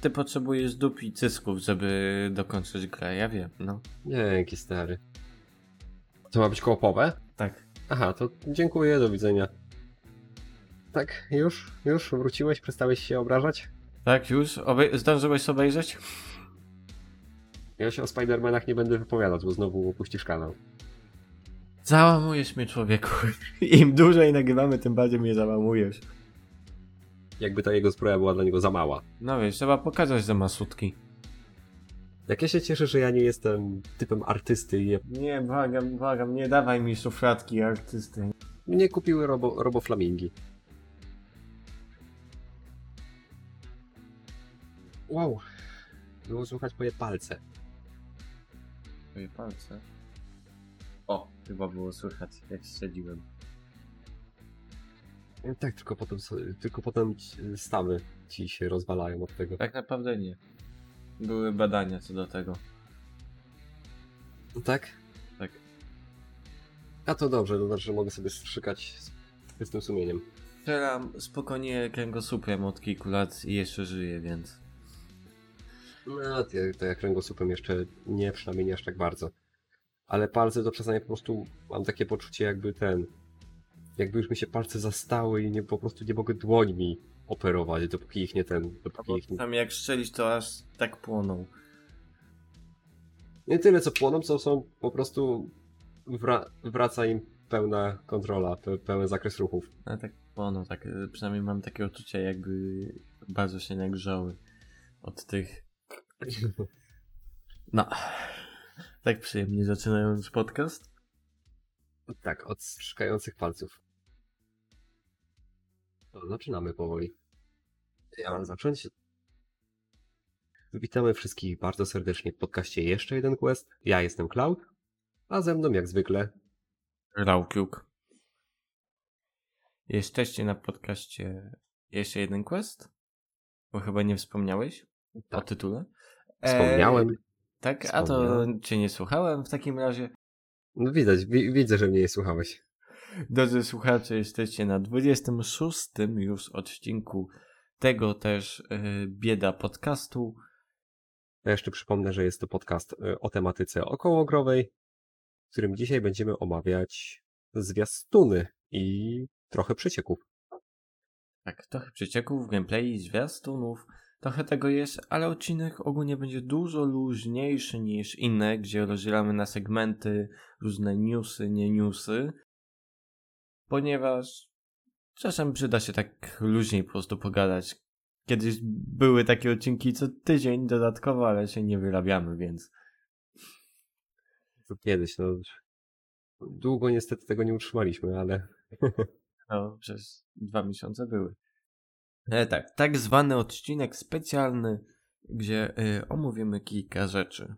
ty potrzebujesz dup i cysków, żeby dokończyć grę, ja wiem, no. Dzięki, stary. To ma być koopowe? Tak. Aha, to dziękuję, do widzenia. Tak, już? Już? Wróciłeś? Przestałeś się obrażać? Tak, już? Obej- zdążyłeś obejrzeć? Ja się o Spidermanach nie będę wypowiadać, bo znowu opuścisz kanał. Załamujesz mnie, człowieku. Im dłużej nagrywamy, tym bardziej mnie załamujesz. Jakby ta jego zbroja była dla niego za mała. No wiesz, trzeba pokazać, że ma sutki. Jak ja się cieszę, że ja nie jestem typem artysty i nie- Nie, błagam, błagam, nie dawaj mi szufladki artysty. mnie kupiły robo, roboflamingi. Wow. Było słychać moje palce. Twoje palce. O, chyba było słychać, jak śledziłem. Tak, tylko potem, tylko potem ci- stawy ci się rozwalają od tego. Tak naprawdę nie. Były badania co do tego. Tak? Tak. A to dobrze, to znaczy, że mogę sobie strzykać z czystym sumieniem. Strzelam spokojnie kręgosłupem od kilku lat i jeszcze żyję, więc... No, to, to jak kręgosłupem jeszcze nie, przynajmniej nie aż tak bardzo. Ale palce to czasami po prostu mam takie poczucie jakby ten... Jakby już mi się palce zastały i nie, po prostu nie mogę dłońmi operować, dopóki ich nie ten... Dopóki ich nie... Tam jak strzelić, to aż tak płoną. Nie tyle co płoną, co są po prostu... Wra... Wraca im pełna kontrola, pe... pełen zakres ruchów. Ale tak płoną, tak, y, przynajmniej mam takie uczucie, jakby bardzo się nagrzały od tych... No. Tak przyjemnie zaczynając podcast. Tak, od strzykających palców. To zaczynamy powoli. Ja mam zacząć. Witamy wszystkich bardzo serdecznie w podcaście Jeszcze jeden Quest. Ja jestem Cloud, a ze mną jak zwykle Raukiuk. Jesteście na podcaście Jeszcze jeden quest? Bo chyba nie wspomniałeś o Tak. tytule. wspomniałem. E, tak, a to Wspomniałem. cię nie słuchałem w takim razie. No widać, wi widzę, że mnie nie słuchałeś. Drodzy słuchacze, jesteście na 26 już odcinku tego też e, bieda podcastu. Ja jeszcze przypomnę, że jest to podcast y, o tematyce okołogrowej, w którym dzisiaj będziemy omawiać zwiastuny i trochę przecieków. Tak, trochę przecieków, gameplay, zwiastunów, trochę tego jest, ale odcinek ogólnie będzie dużo luźniejszy niż inne, gdzie rozdzielamy na segmenty różne newsy, nie newsy, ponieważ czasem przyda się tak luźniej po prostu pogadać. Kiedyś były takie odcinki co tydzień dodatkowo, ale się nie wyrabiamy, więc To kiedyś, no. Długo niestety tego nie utrzymaliśmy, ale no, przez dwa miesiące były. E, tak, tak zwany odcinek specjalny, gdzie y, omówimy kilka rzeczy.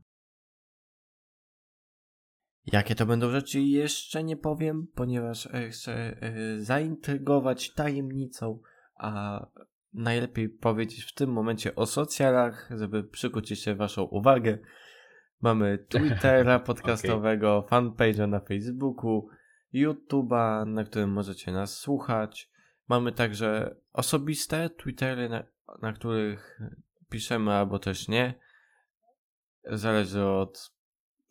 Jakie to będą rzeczy jeszcze nie powiem, ponieważ y, chcę y, zaintrygować tajemnicą, a najlepiej powiedzieć w tym momencie o socjalach, żeby przykuć jeszcze waszą uwagę. Mamy Twittera podcastowego, fanpage'a na Facebooku, YouTube'a, na którym możecie nas słuchać. Mamy także osobiste Twittery, na, na których piszemy albo też nie. Zależy od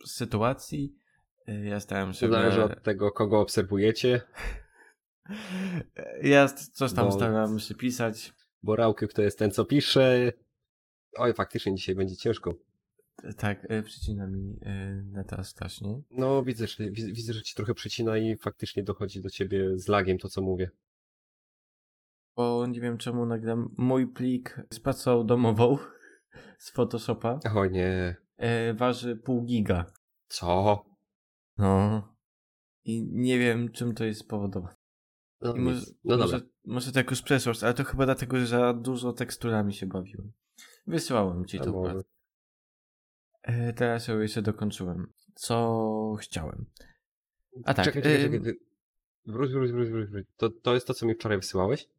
sytuacji. Ja staram się. zależy od tego, kogo obserwujecie, Ja coś tam Bo- staram się pisać. bo Rałkyk to jest ten, co pisze. Oj, faktycznie dzisiaj będzie ciężko. Tak, e, przycina mi e, neta strasznie. No, widzę, że, widzę, że ci trochę przycina i faktycznie dochodzi do ciebie z lagiem to, co mówię. Bo nie wiem czemu nagram mój plik z pracą domową z Photoshopa. O nie, E, waży pół giga. co? No. I nie wiem, czym to jest spowodowane. No, I może, no może, może to jakoś przeszłość, ale to chyba dlatego, że za dużo teksturami się bawiłem. Wysyłałem ci to. E, teraz ją jeszcze dokończyłem. Co chciałem. A tak. Czekaj, czekaj, czekaj. Wróć, wróć, wróć, wróć. wróć. To, to jest to, co mi wczoraj wysyłałeś?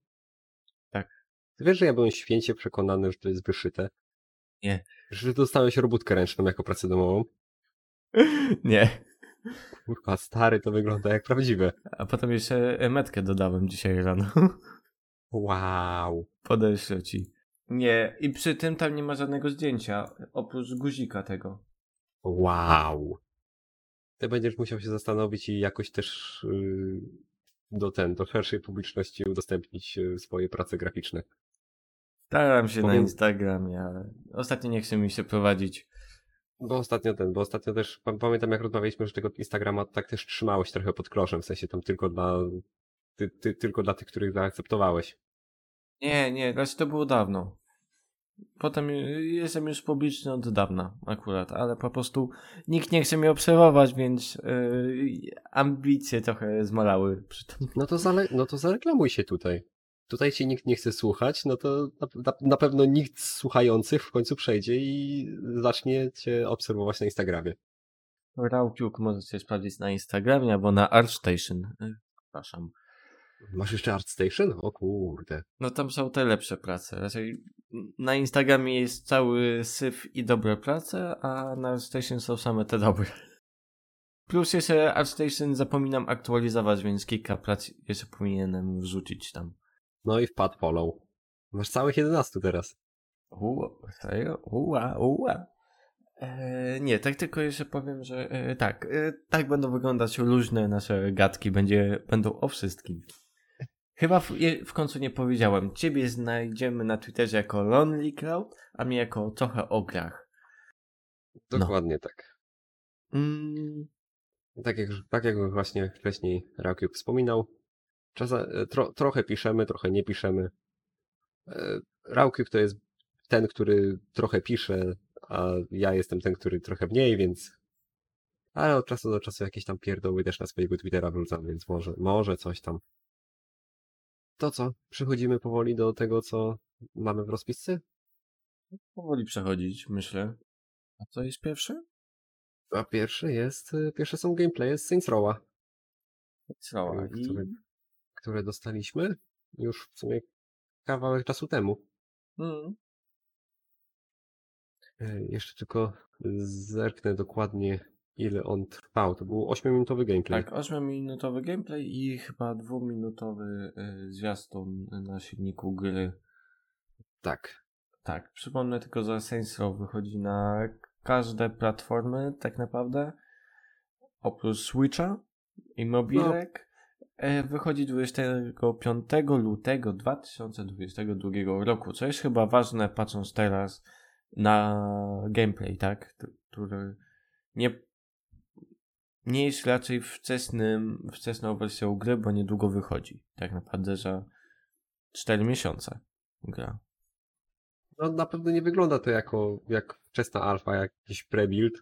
Tak. Ty wiesz, że ja byłem święcie przekonany, że to jest wyszyte? Nie. Że dostałeś robótkę ręczną jako pracę domową? Nie. Kurwa, stary, to wygląda jak prawdziwe. A potem jeszcze metkę dodałem dzisiaj rano. Wow. Podeślę ci. Nie, i przy tym tam nie ma żadnego zdjęcia, oprócz guzika tego. Wow. Ty będziesz musiał się zastanowić i jakoś też yy, do ten, do szerszej publiczności udostępnić yy, swoje prace graficzne. Staram się na Powiem- Instagramie, ale ostatnio nie chce mi się prowadzić. Bo ostatnio ten, bo ostatnio też pa- pamiętam jak rozmawialiśmy, że tego Instagrama tak też trzymałeś trochę pod kloszem, w sensie tam tylko dla ty, ty, tylko dla tych, których zaakceptowałeś. Nie, nie, raczej to było dawno. Potem jestem już publiczny od dawna akurat, ale po prostu nikt nie chce mnie obserwować, więc yy, ambicje trochę zmalały przy tym. No to, zale, no to zareklamuj się tutaj. Tutaj cię nikt nie chce słuchać, no to na, na, pewno nikt z słuchających w końcu przejdzie i zacznie cię obserwować na Instagramie. Raukiuk możecie sprawdzić na Instagramie albo na ArtStation. Y, Przepraszam. Masz jeszcze ArtStation? O kurde. No tam są te lepsze prace. Raczej na Instagramie jest cały syf i dobre prace, a na ArtStation są same te dobre. Plus jeszcze ArtStation zapominam aktualizować, więc kilka prac jeszcze powinienem wrzucić tam. No i wpadł follow. Masz całych 11 teraz. Serio? Ua, ua. E, nie, tak tylko jeszcze powiem, że e, tak, e, tak będą wyglądać luźne nasze gadki, będzie, będą o wszystkim. Chyba w, w końcu nie powiedziałem, ciebie znajdziemy na Twitterze jako Lonely Crowd, a mnie jako trochę o grach. No. Dokładnie tak. Mm, Tak jak, tak jak właśnie wcześniej Rakiuk wspominał, czasa, tro, trochę piszemy, trochę nie piszemy. E, Rakiuk to jest ten, który trochę pisze, a ja jestem ten, który trochę mniej, więc ale od czasu do czasu jakieś tam pierdoły też na swojego Twittera wrzucam, więc może, może coś tam. To co? Przechodzimy powoli do tego, co mamy w rozpisce? powoli przechodzić, myślę. A co jest pierwszy? A pierwszy jest, pierwsze są gameplaye z Saints Row'a. Sroła. I... Który- które dostaliśmy już w sumie kawałek czasu temu. Mm, E, Jeszcze tylko zerknę dokładnie, ile on trwał. To był 8-minutowy gameplay. tak, 8-minutowy gameplay i chyba 2-minutowy y, zwiastun na silniku gry. Tak. Tak, przypomnę tylko, że Saints Row wychodzi na każde platformy tak naprawdę. Oprócz Switcha i mobilek. E, Wychodzi 25 lutego 2022 roku, co jest chyba ważne patrząc teraz na gameplay, tak? Który nie, nie jest raczej wczesnym, wczesną wersją gry, bo niedługo wychodzi. Tak naprawdę, że 4 miesiące gra. No na pewno nie wygląda to jako jak wczesna alfa, jak jakiś pre-build.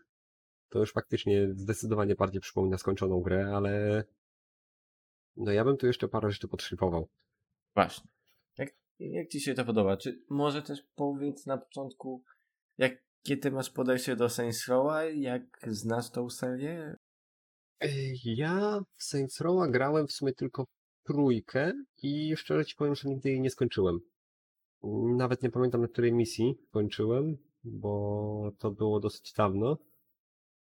To już faktycznie zdecydowanie bardziej przypomina skończoną grę, ale no ja bym tu jeszcze parę rzeczy podszlifował. Właśnie. Jak, jak ci się to podoba? Czy może też powiedz na początku, jakie ty masz podejście do Saints Row'a? Jak znasz tą serię? Ja w Saints Row'a grałem w sumie tylko w trójkę i szczerze ci powiem, że nigdy jej nie skończyłem. Nawet nie pamiętam na której misji kończyłem, bo to było dosyć dawno.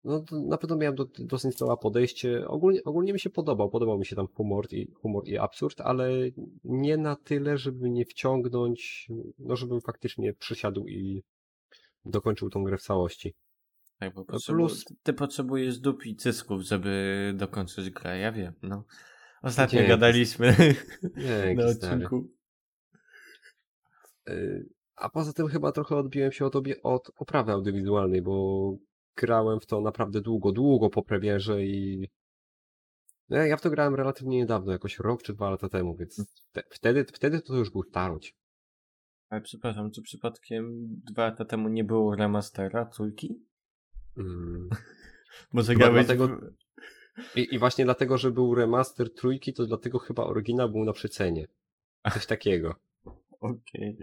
No na pewno miałem do, do Saints Row'a podejście. Ogólnie, ogólnie mi się podobał. Podobał mi się tam humor i, humor i absurd, ale nie na tyle, żeby nie wciągnąć, no żebym faktycznie przysiadł i dokończył tą grę w całości. Tak, bo plus- potrzebu- ty, ty potrzebujesz dup i cysków, żeby dokończyć grę, ja wiem, no. Ostatnio Dzięki. gadaliśmy Nie, na stary. odcinku. Y, A poza tym chyba trochę odbiłem się od, obie, od oprawy audiowizualnej, bo grałem w to naprawdę długo, długo po premierze i no, ja w to grałem relatywnie niedawno, jakoś rok czy dwa lata temu, więc te, wtedy, wtedy to już był starość. Ale przepraszam, czy przypadkiem dwa lata temu nie było remastera trójki? Mm. Może grałeś dlatego- w... I, I właśnie dlatego, że był remaster trójki, to dlatego chyba oryginał był na przecenie. Coś takiego. Okej.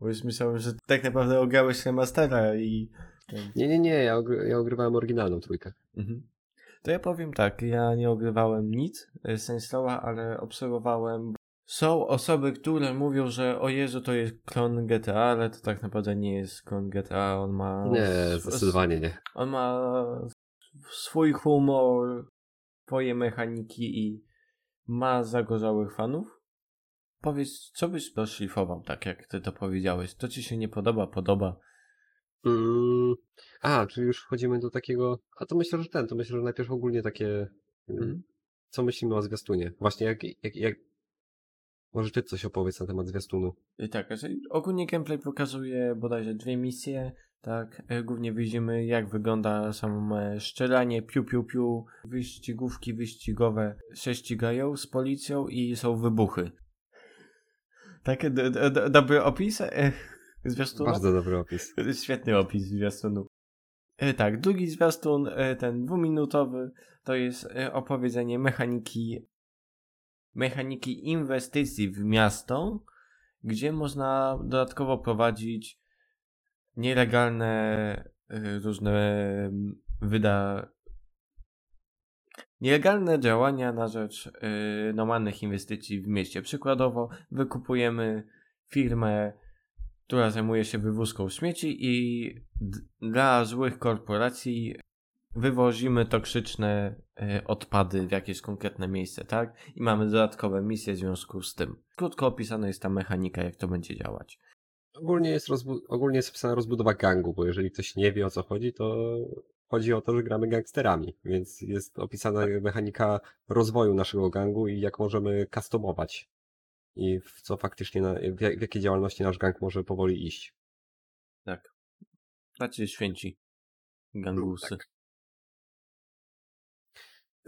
Bo już myślałem, że tak naprawdę ograłeś remastera i... Nie, nie, nie, ja, ogry, ja ogrywałem oryginalną trójkę. Mhm. To ja powiem tak, ja nie ogrywałem nic e, Saints Row'a, ale obserwowałem. Są osoby, które mówią, że o Jezu, to jest klon GTA, ale to tak naprawdę nie jest klon GTA, on ma... Nie, zdecydowanie nie. On ma swój humor, swoje mechaniki i ma zagorzałych fanów. powiedz, co byś doszlifował, tak jak ty to powiedziałeś? Co ci się nie podoba, podoba? Mm, a, czyli już wchodzimy do takiego. A to myślę, że ten, to myślę, że najpierw ogólnie takie. y, Mhm. Co myślimy o zwiastunie? Właśnie jak, jak, jak. Może ty coś opowiedz na temat zwiastunu. I tak, że ogólnie gameplay pokazuje bodajże dwie misje, tak, e, głównie widzimy jak wygląda samo szczelanie, piu piu piu, wyścigówki wyścigowe się ścigają z policją i są wybuchy. D- dobry opis e, zwiastunu? Bardzo dobry opis. Świetny opis zwiastunu. E, tak, drugi zwiastun, e, ten dwuminutowy, to jest e, opowiedzenie mechaniki mechaniki inwestycji w miasto, gdzie można dodatkowo prowadzić nielegalne różne wyda nielegalne działania na rzecz normalnych inwestycji w mieście. Przykładowo wykupujemy firmę, która zajmuje się wywózką śmieci i dla złych korporacji wywozimy toksyczne y, odpady w jakieś konkretne miejsce, tak? I mamy dodatkowe misje w związku z tym. Krótko opisana jest ta mechanika, jak to będzie działać. Ogólnie jest, ogólnie jest opisana rozbudowa gangu, bo jeżeli ktoś nie wie o co chodzi, to chodzi o to, że gramy gangsterami, więc jest opisana mechanika rozwoju naszego gangu i jak możemy customować i w co faktycznie, na, w, jak- w jakie działalności nasz gang może powoli iść. Tak. Tacy święci gangusy. Tak.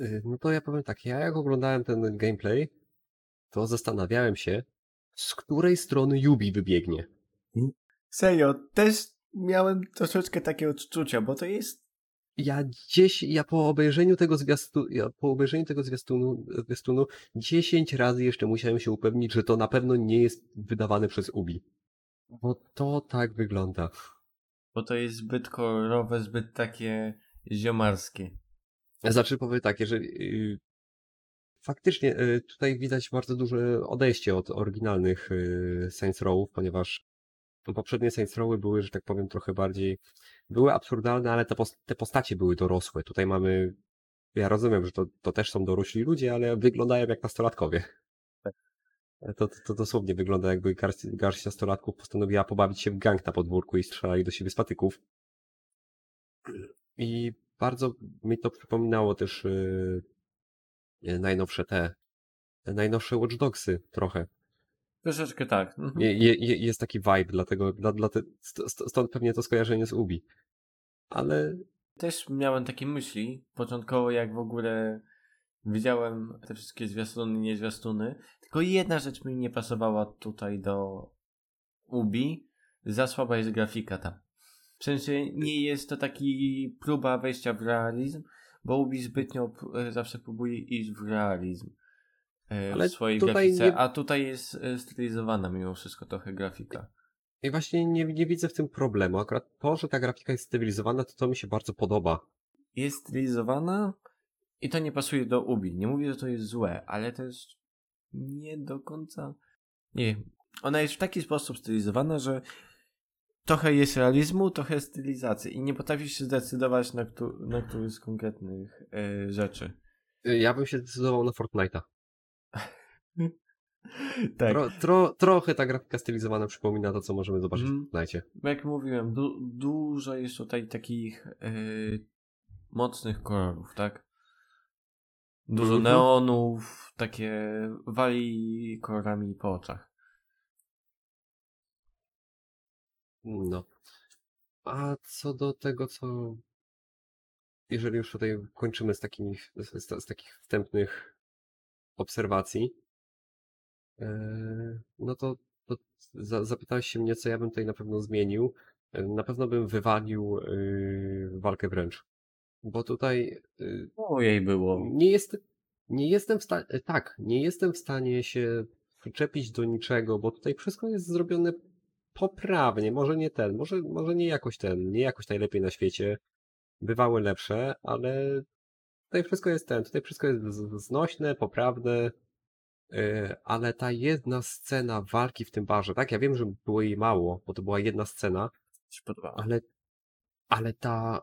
Y, No to ja powiem tak, ja jak oglądałem ten gameplay, to zastanawiałem się, z której strony Yubi wybiegnie. Serio, też miałem troszeczkę takie odczucia, bo to jest Ja gdzieś, ja po obejrzeniu tego zwiastunu, ja po obejrzeniu tego zwiastunu, zwiastunu 10 razy jeszcze musiałem się upewnić, że to na pewno nie jest wydawane przez Ubi. Bo to tak wygląda. bo to jest zbyt kolorowe, zbyt takie ziomarskie. Znaczy powiem tak, jeżeli yy, faktycznie yy, tutaj widać bardzo duże odejście od oryginalnych yy, Saints Row'ów, ponieważ poprzednie Saints Row'y były, że tak powiem, trochę bardziej były absurdalne, ale te, pos- te postacie były dorosłe. Tutaj mamy ja rozumiem, że to, to też są dorośli ludzie, ale wyglądają jak nastolatkowie. To, to, to dosłownie wygląda jakby garść, garść nastolatków postanowiła pobawić się w gang na podwórku i strzelali do siebie z patyków. I bardzo mi to przypominało też yy, najnowsze te, te najnowsze Watch Dogsy trochę. Troszeczkę tak. Mhm. Je, je, je- jest taki vibe, dlatego dla, dla te, st- st- stąd pewnie to skojarzenie z Ubi. Ale Też miałem takie myśli, początkowo jak w ogóle widziałem te wszystkie zwiastuny, nie zwiastuny, tylko jedna rzecz mi nie pasowała tutaj do Ubi, za słaba jest grafika tam. W sensie nie jest to taki próba wejścia w realizm, bo Ubi zbytnio zawsze próbuje iść w realizm Ale w swojej grafice, nie- a tutaj jest e, stylizowana mimo wszystko trochę grafika. I właśnie nie, nie widzę w tym problemu. Akurat to, że ta grafika jest stabilizowana, to to mi się bardzo podoba. jest stylizowana i to nie pasuje do Ubi. Nie mówię, że to jest złe, ale też nie do końca. Nie. Ona jest w taki sposób stylizowana, że trochę jest realizmu, trochę stylizacji i nie potrafisz się zdecydować na, któ- na któryś z konkretnych e, rzeczy. Ja bym się zdecydował na Fortnite'a. tak. Tro, tro, trochę ta grafika stylizowana przypomina to, co możemy zobaczyć Mhm. w Fortnite'cie. Jak mówiłem, du- dużo jest tutaj takich e, mocnych kolorów, tak? Dużo Mhm. neonów, takie wali kolorami po oczach. No. A co do tego, co. Jeżeli już tutaj kończymy z, takimi, z, z, takich wstępnych obserwacji, no to, to za, zapytałeś się mnie, co ja bym tutaj na pewno zmienił. E, Na pewno bym wywalił y, walkę wręcz. Bo tutaj y, Ojej było. nie jest, nie jestem w stanie, tak, nie jestem w stanie się przyczepić do niczego, bo tutaj wszystko jest zrobione poprawnie, może nie ten, może, może nie jakoś ten, nie jakoś najlepiej na świecie, bywały lepsze, ale tutaj wszystko jest ten, tutaj wszystko jest znośne, poprawne, yy, ale ta jedna scena walki w tym barze, tak, ja wiem, że było jej mało, bo to była jedna scena, ale, ale ta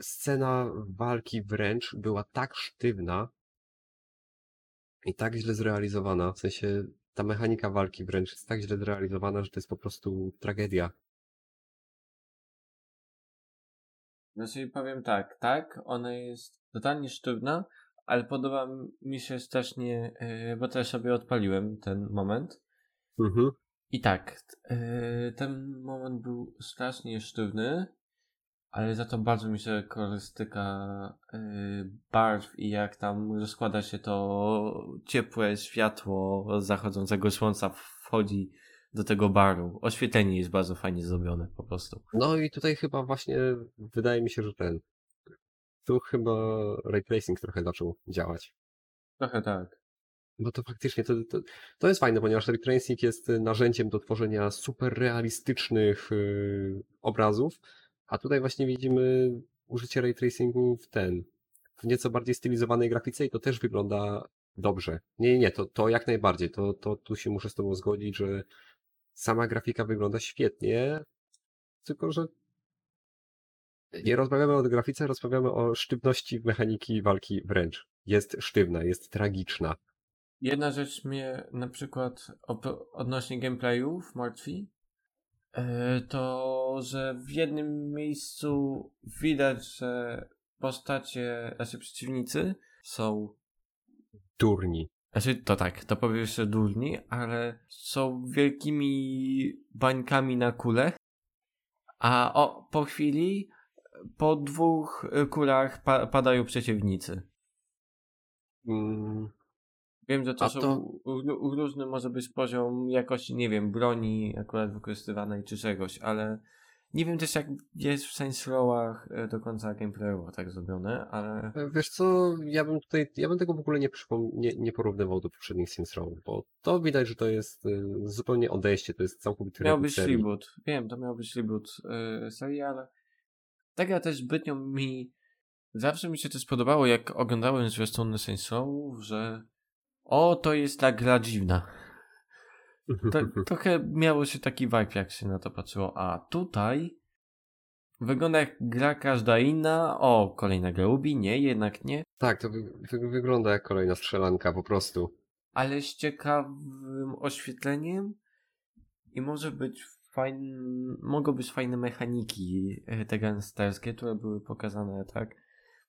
scena walki wręcz była tak sztywna i tak źle zrealizowana. W sensie ta mechanika walki wręcz jest tak źle zrealizowana, że to jest po prostu tragedia. Znaczy powiem tak, tak, ona jest totalnie sztywna, ale podoba mi się strasznie, yy, bo też sobie odpaliłem ten moment. Mhm. I tak, yy, ten moment był strasznie sztywny, ale za to bardzo mi się kolorystyka yy, barw i jak tam rozkłada się to ciepłe światło zachodzącego słońca wchodzi do tego baru. Oświetlenie jest bardzo fajnie zrobione po prostu. No i tutaj chyba właśnie wydaje mi się, że ten. Tu chyba ray tracing trochę zaczął działać. Trochę tak. Bo to faktycznie to, to, to jest fajne, ponieważ ray tracing jest narzędziem do tworzenia super realistycznych yy, obrazów, a tutaj właśnie widzimy użycie ray tracingu w ten, w nieco bardziej stylizowanej grafice i to też wygląda dobrze. Nie, nie, to, to jak najbardziej. To, to tu się muszę z tobą zgodzić, że sama grafika wygląda świetnie, tylko że nie rozmawiamy o grafice, rozmawiamy o sztywności mechaniki walki wręcz. Jest sztywna, jest tragiczna. Jedna rzecz mnie na przykład odnośnie gameplayów martwi, e, to że w jednym miejscu widać, że postacie, znaczy przeciwnicy są durni. Znaczy, to tak, to powiem jeszcze durni, ale są wielkimi bańkami na kule, a o, po chwili po dwóch kulach pa padają przeciwnicy. Mm. Wiem, że to, to... różny może być poziom jakości, nie wiem, broni akurat wykorzystywanej czy czegoś, ale nie wiem też jak jest w Saints Row'ach e, do końca gameplayowo tak zrobione, ale... E, wiesz co, ja bym tutaj, ja bym tego w ogóle nie, nie, nie porównywał do poprzednich Saints Row, bo to widać, że to jest y, zupełnie odejście, to jest całkowity Miał być reboot, wiem, to miał być reboot y, serii, ale tak ja też zbytnio mi... Zawsze mi się to spodobało, jak oglądałem zwiastuny Saints Row, że o, to jest ta gra dziwna. To, trochę miało się taki vibe, jak się na to patrzyło. A tutaj wygląda jak gra każda inna. O, kolejna gra Ubi? Nie, jednak nie. Tak, to wy, wy, wygląda jak kolejna strzelanka po prostu. Ale z ciekawym oświetleniem i może być fajn... mogą być fajne mechaniki e, te gangsterskie, które były pokazane, tak?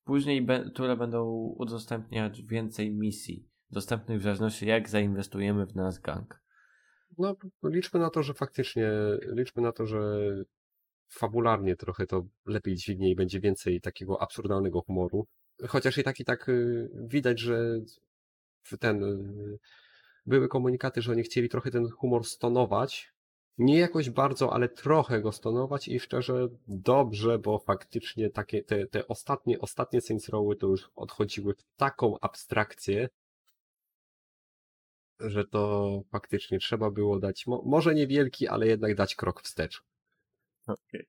Później, be, które będą udostępniać więcej misji, dostępnych w zależności jak zainwestujemy w nas gang. No, liczmy na to, że faktycznie, liczmy na to, że fabularnie trochę to lepiej dźwignie i będzie więcej takiego absurdalnego humoru. Chociaż i tak i tak y, widać, że ten y, były komunikaty, że oni chcieli trochę ten humor stonować. Nie jakoś bardzo, ale trochę go stonować i szczerze dobrze, bo faktycznie takie te, te ostatnie, ostatnie Saints Rowy to już odchodziły w taką abstrakcję, że to faktycznie trzeba było dać, mo może niewielki, ale jednak dać krok wstecz. Okej. Okay.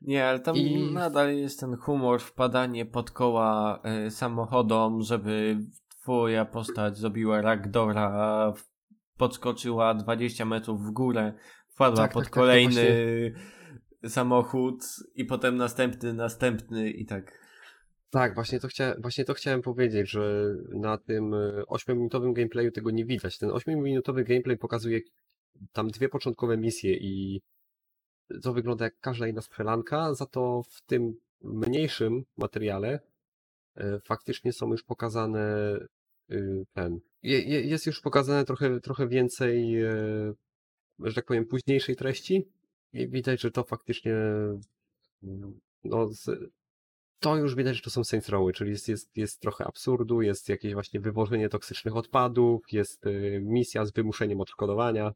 Nie, ale tam I... nadal jest ten humor, wpadanie pod koła y, samochodom, żeby twoja postać zrobiła ragdora, podskoczyła 20 metrów w górę, wpadła tak, pod tak, tak kolejny tak, właśnie... samochód i potem następny, następny i tak. Tak, właśnie to, chcia, właśnie to chciałem powiedzieć, że na tym 8-minutowym e, gameplayu tego nie widać. Ten 8-minutowy gameplay pokazuje tam dwie początkowe misje i to wygląda jak każda inna strzelanka, za to w tym mniejszym materiale e, faktycznie są już pokazane y, ten. Jest już pokazane trochę, trochę więcej, e, że tak powiem, późniejszej treści i widać, że to faktycznie no, to już widać, że to są Saints Rowy, czyli jest, jest, jest trochę absurdu, jest jakieś właśnie wywożenie toksycznych odpadów, jest y, misja z wymuszeniem odszkodowania.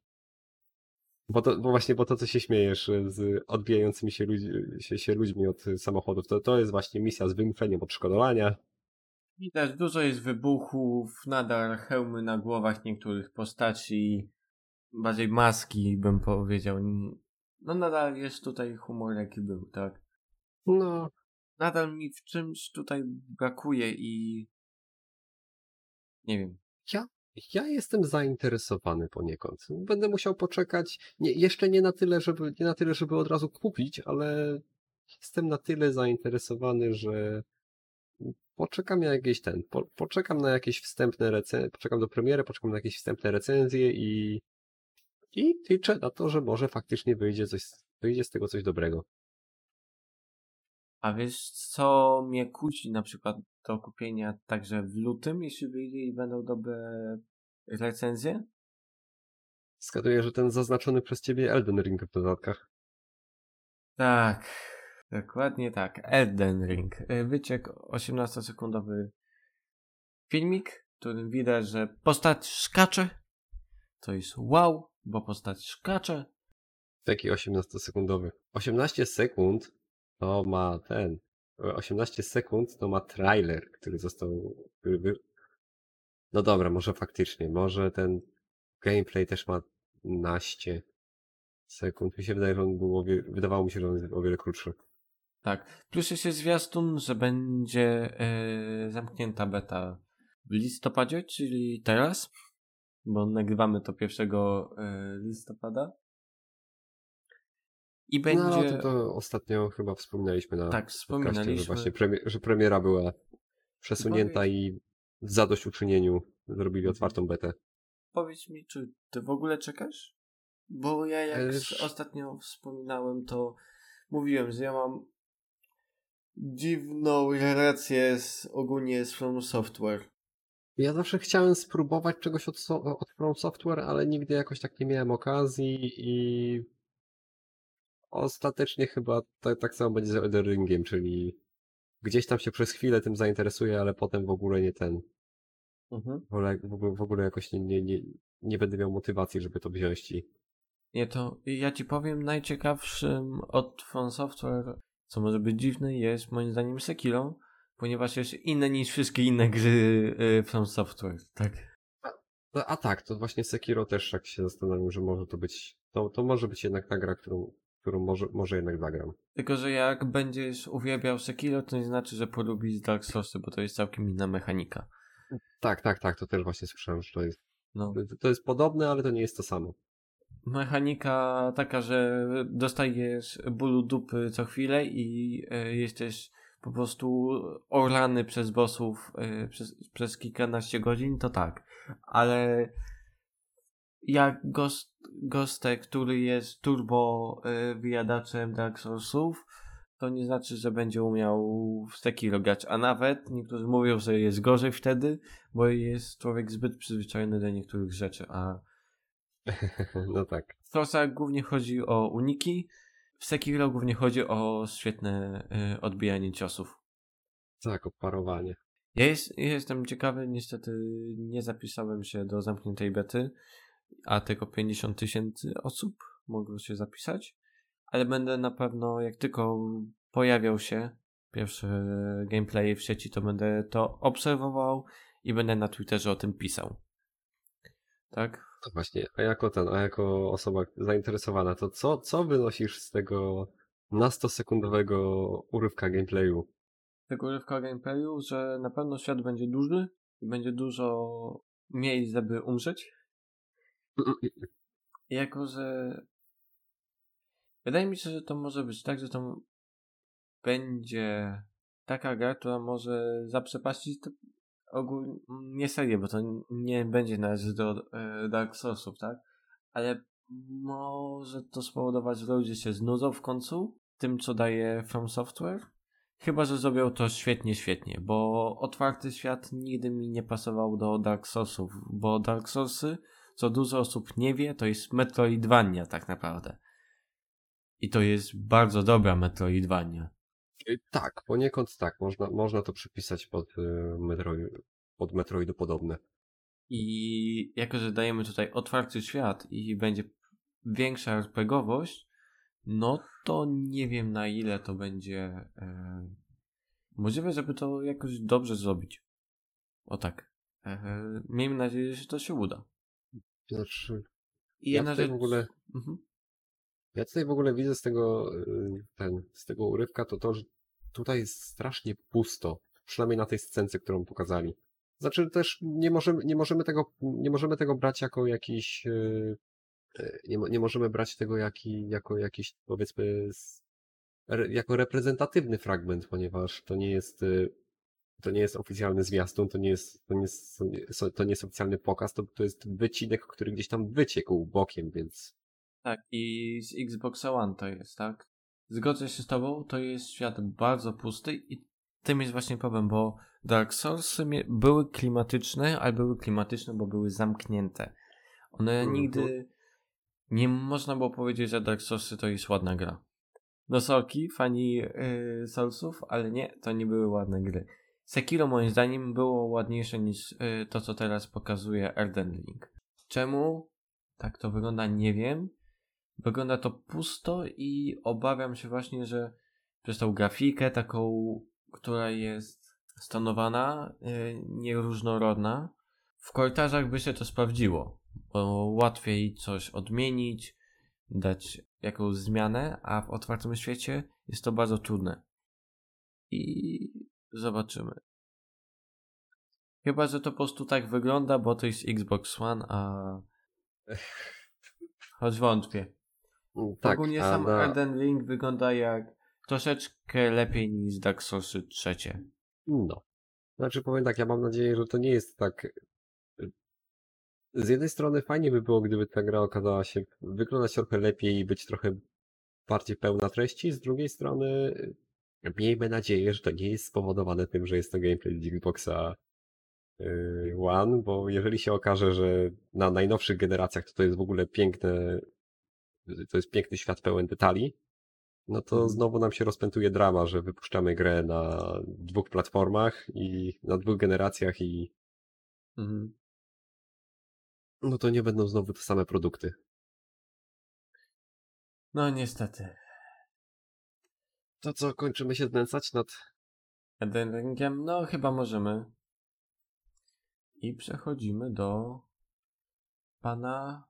Bo, to, bo właśnie, bo to co się śmiejesz y, z odbijającymi się, ludzi, się, się ludźmi od samochodów, to, to jest właśnie misja z wymuszeniem odszkodowania. Widać, dużo jest wybuchów, nadal hełmy na głowach niektórych postaci, bardziej maski bym powiedział. No nadal jest tutaj humor jaki był, tak? No, nadal mi w czymś tutaj brakuje i nie wiem. Ja, ja jestem zainteresowany poniekąd. Będę musiał poczekać, nie, jeszcze nie na tyle, żeby, nie na tyle, żeby od razu kupić, ale jestem na tyle zainteresowany, że poczekam na jakieś ten, po, poczekam na jakieś wstępne recenzje, poczekam do premiery, poczekam na jakieś wstępne recenzje i i liczę na to, że może faktycznie wyjdzie coś, wyjdzie z tego coś dobrego. A wiesz, co mnie kusi na przykład do kupienia także w lutym, jeśli wyjdzie i będą dobre recenzje? Zgaduję, że ten zaznaczony przez ciebie Elden Ring w dodatkach. Tak, dokładnie tak. Elden Ring. Y, wyciek 18-sekundowy filmik, w którym widać, że postać skacze. To jest wow, bo postać skacze. Taki 18-sekundowy. 18 sekund to ma ten. 18 sekund to ma trailer, który został. Który wy... No dobra, może faktycznie. Może ten gameplay też ma naście sekund. Mi się wydaje, że on był wydawało mi się, że on jest o wiele krótszy. Tak. Plus jest zwiastun, że będzie e, zamknięta beta w listopadzie, czyli teraz, bo nagrywamy to 1 e, listopada. I będzie. No, to, to ostatnio chyba wspominaliśmy na. Tak, wspominaliśmy. Że właśnie że premiera była przesunięta Powiedz... i w zadośćuczynieniu zrobili mhm. otwartą betę. Powiedz mi, czy ty w ogóle czekasz? Bo ja jak Esz... ostatnio wspominałem, to mówiłem, że ja mam dziwną relację z, ogólnie z From Software. Ja zawsze chciałem spróbować czegoś od, od From Software, ale nigdy jakoś tak nie miałem okazji i ostatecznie chyba tak, tak samo będzie z Elden czyli gdzieś tam się przez chwilę tym zainteresuję, ale potem w ogóle nie ten. Mhm. W, ogóle, w, ogóle, w ogóle jakoś nie, nie, nie, nie będę miał motywacji, żeby to wziąć i... Nie, to ja ci powiem, najciekawszym od From Software, co może być dziwne, jest moim zdaniem Sekiro, ponieważ jest inne niż wszystkie inne gry y, From Software, tak? A, a, tak, to właśnie Sekiro też tak się zastanawiam, że może to być, to, to może być jednak ta gra, którą którą może, może jednak zagram. Tylko, że jak będziesz uwielbiał Sekiro, to nie znaczy, że polubisz Dark Soulsy, bo to jest całkiem inna mechanika. Tak, tak, tak, to też właśnie słyszałem, że to jest, no. to jest podobne, ale to nie jest to samo. Mechanika taka, że dostajesz bólu dupy co chwilę i y, jesteś po prostu orany przez bossów y, przez, przez kilkanaście godzin, to tak. Ale jak Ghost, Ghostek, który jest turbo y, wyjadaczem Dark Soulsów, to nie znaczy, że będzie umiał w Sekiro grać, a nawet niektórzy mówią, że jest gorzej wtedy, bo jest człowiek zbyt przyzwyczajony do niektórych rzeczy, a no tak. W Soulsach głównie chodzi o uniki, w Sekiro głównie chodzi o świetne y, odbijanie ciosów. Tak, o parowanie. Ja, jest, ja jestem ciekawy, niestety nie zapisałem się do zamkniętej bety, a tylko 50 tysięcy osób mogło się zapisać, ale będę na pewno, jak tylko pojawiał się pierwsze gameplay w sieci, to będę to obserwował i będę na Twitterze o tym pisał. Tak? To właśnie, a jako ten, a jako osoba zainteresowana, to co, co wynosisz z tego na 100-sekundowego urywka gameplayu? Tego urywka gameplayu, że na pewno świat będzie duży i będzie dużo miejsc, żeby umrzeć, jako, że wydaje mi się, że to może być tak, że to będzie taka gra, która może zaprzepaścić ogólnie, nie serię, bo to nie będzie należeć do e, Dark Soulsów, tak? Ale może to spowodować, że ludzie się znudzą w końcu tym, co daje From Software. Chyba, że zrobią to świetnie, świetnie, bo otwarty świat nigdy mi nie pasował do Dark Soulsów, bo Dark Soulsy co dużo osób nie wie, to jest Metroidvania tak naprawdę. I to jest bardzo dobra Metroidvania. Y, tak, poniekąd tak. Można, można to przypisać pod, y, Metroid, pod Metroidu podobne. I jako, że dajemy tutaj otwarty świat i będzie większa RPGowość, no to nie wiem na ile to będzie e, możliwe, żeby to jakoś dobrze zrobić. O tak. E, miejmy nadzieję, że to się uda. Znaczy, I ja tutaj rzecz... w ogóle. Mhm. Ja tutaj w ogóle widzę z tego, y, ten, z tego urywka to to, że tutaj jest strasznie pusto. Przynajmniej na tej scence, którą pokazali. Znaczy też nie możemy, nie możemy tego, nie możemy tego brać jako jakiś, y, y, nie, nie możemy brać tego jako jakiś, powiedzmy, jako reprezentatywny fragment, ponieważ to nie jest to nie jest oficjalny zwiastun, to nie jest, to nie jest, to nie jest oficjalny pokaz, to, to jest wycinek, który gdzieś tam wyciekł bokiem, więc... Tak, i z Xboxa One to jest, tak? Zgodzę się z tobą, to jest świat bardzo pusty i tym jest właśnie problem, bo Dark Soulsy były klimatyczne, ale były klimatyczne, bo były zamknięte. One mm nigdy nie można było powiedzieć, że Dark Soulsy to jest ładna gra. No sorki, fani yy, Soulsów, ale nie, to nie były ładne gry. Sekiro moim zdaniem było ładniejsze niż yy, to, co teraz pokazuje Elden Ring. Czemu tak to wygląda, nie wiem. Wygląda to pusto i obawiam się właśnie, że przez tą grafikę taką, która jest stonowana, yy, nieróżnorodna, w korytarzach by się to sprawdziło, bo łatwiej coś odmienić, dać jakąś zmianę, a w otwartym świecie jest to bardzo trudne. I zobaczymy. Chyba, że to po prostu tak wygląda, bo to jest Xbox One, a. Choć wątpię. Tak, Ogólnie sam na... Elden Ring wygląda jak troszeczkę lepiej niż Dark Souls 3. No. Znaczy powiem tak, ja mam nadzieję, że to nie jest tak z jednej strony fajnie by było, gdyby ta gra okazała się wyglądać trochę lepiej i być trochę bardziej pełna treści, z drugiej strony miejmy nadzieję, że to nie jest spowodowane tym, że jest to gameplay z Xboxa y, One, bo jeżeli się okaże, że na najnowszych generacjach to, to jest w ogóle piękne, to jest piękny świat pełen detali, no to mhm. znowu nam się rozpętuje drama, że wypuszczamy grę na dwóch platformach i na dwóch generacjach i mhm. No to nie będą znowu te same produkty. No niestety. To co, kończymy się znęcać nad... Elden No chyba możemy. I przechodzimy do pana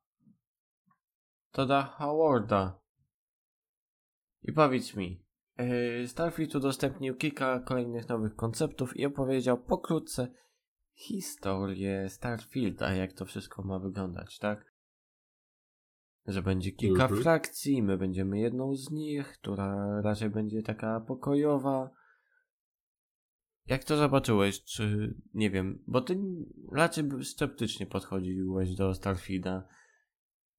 Toda Howarda. I powiedz mi, yy, Starfield udostępnił kilka kolejnych nowych konceptów i opowiedział pokrótce, historię Starfielda, jak to wszystko ma wyglądać, tak? Że będzie kilka mhm. frakcji, my będziemy jedną z nich, która raczej będzie taka pokojowa. Jak to zobaczyłeś, czy nie wiem, bo ty raczej sceptycznie podchodziłeś do Starfielda.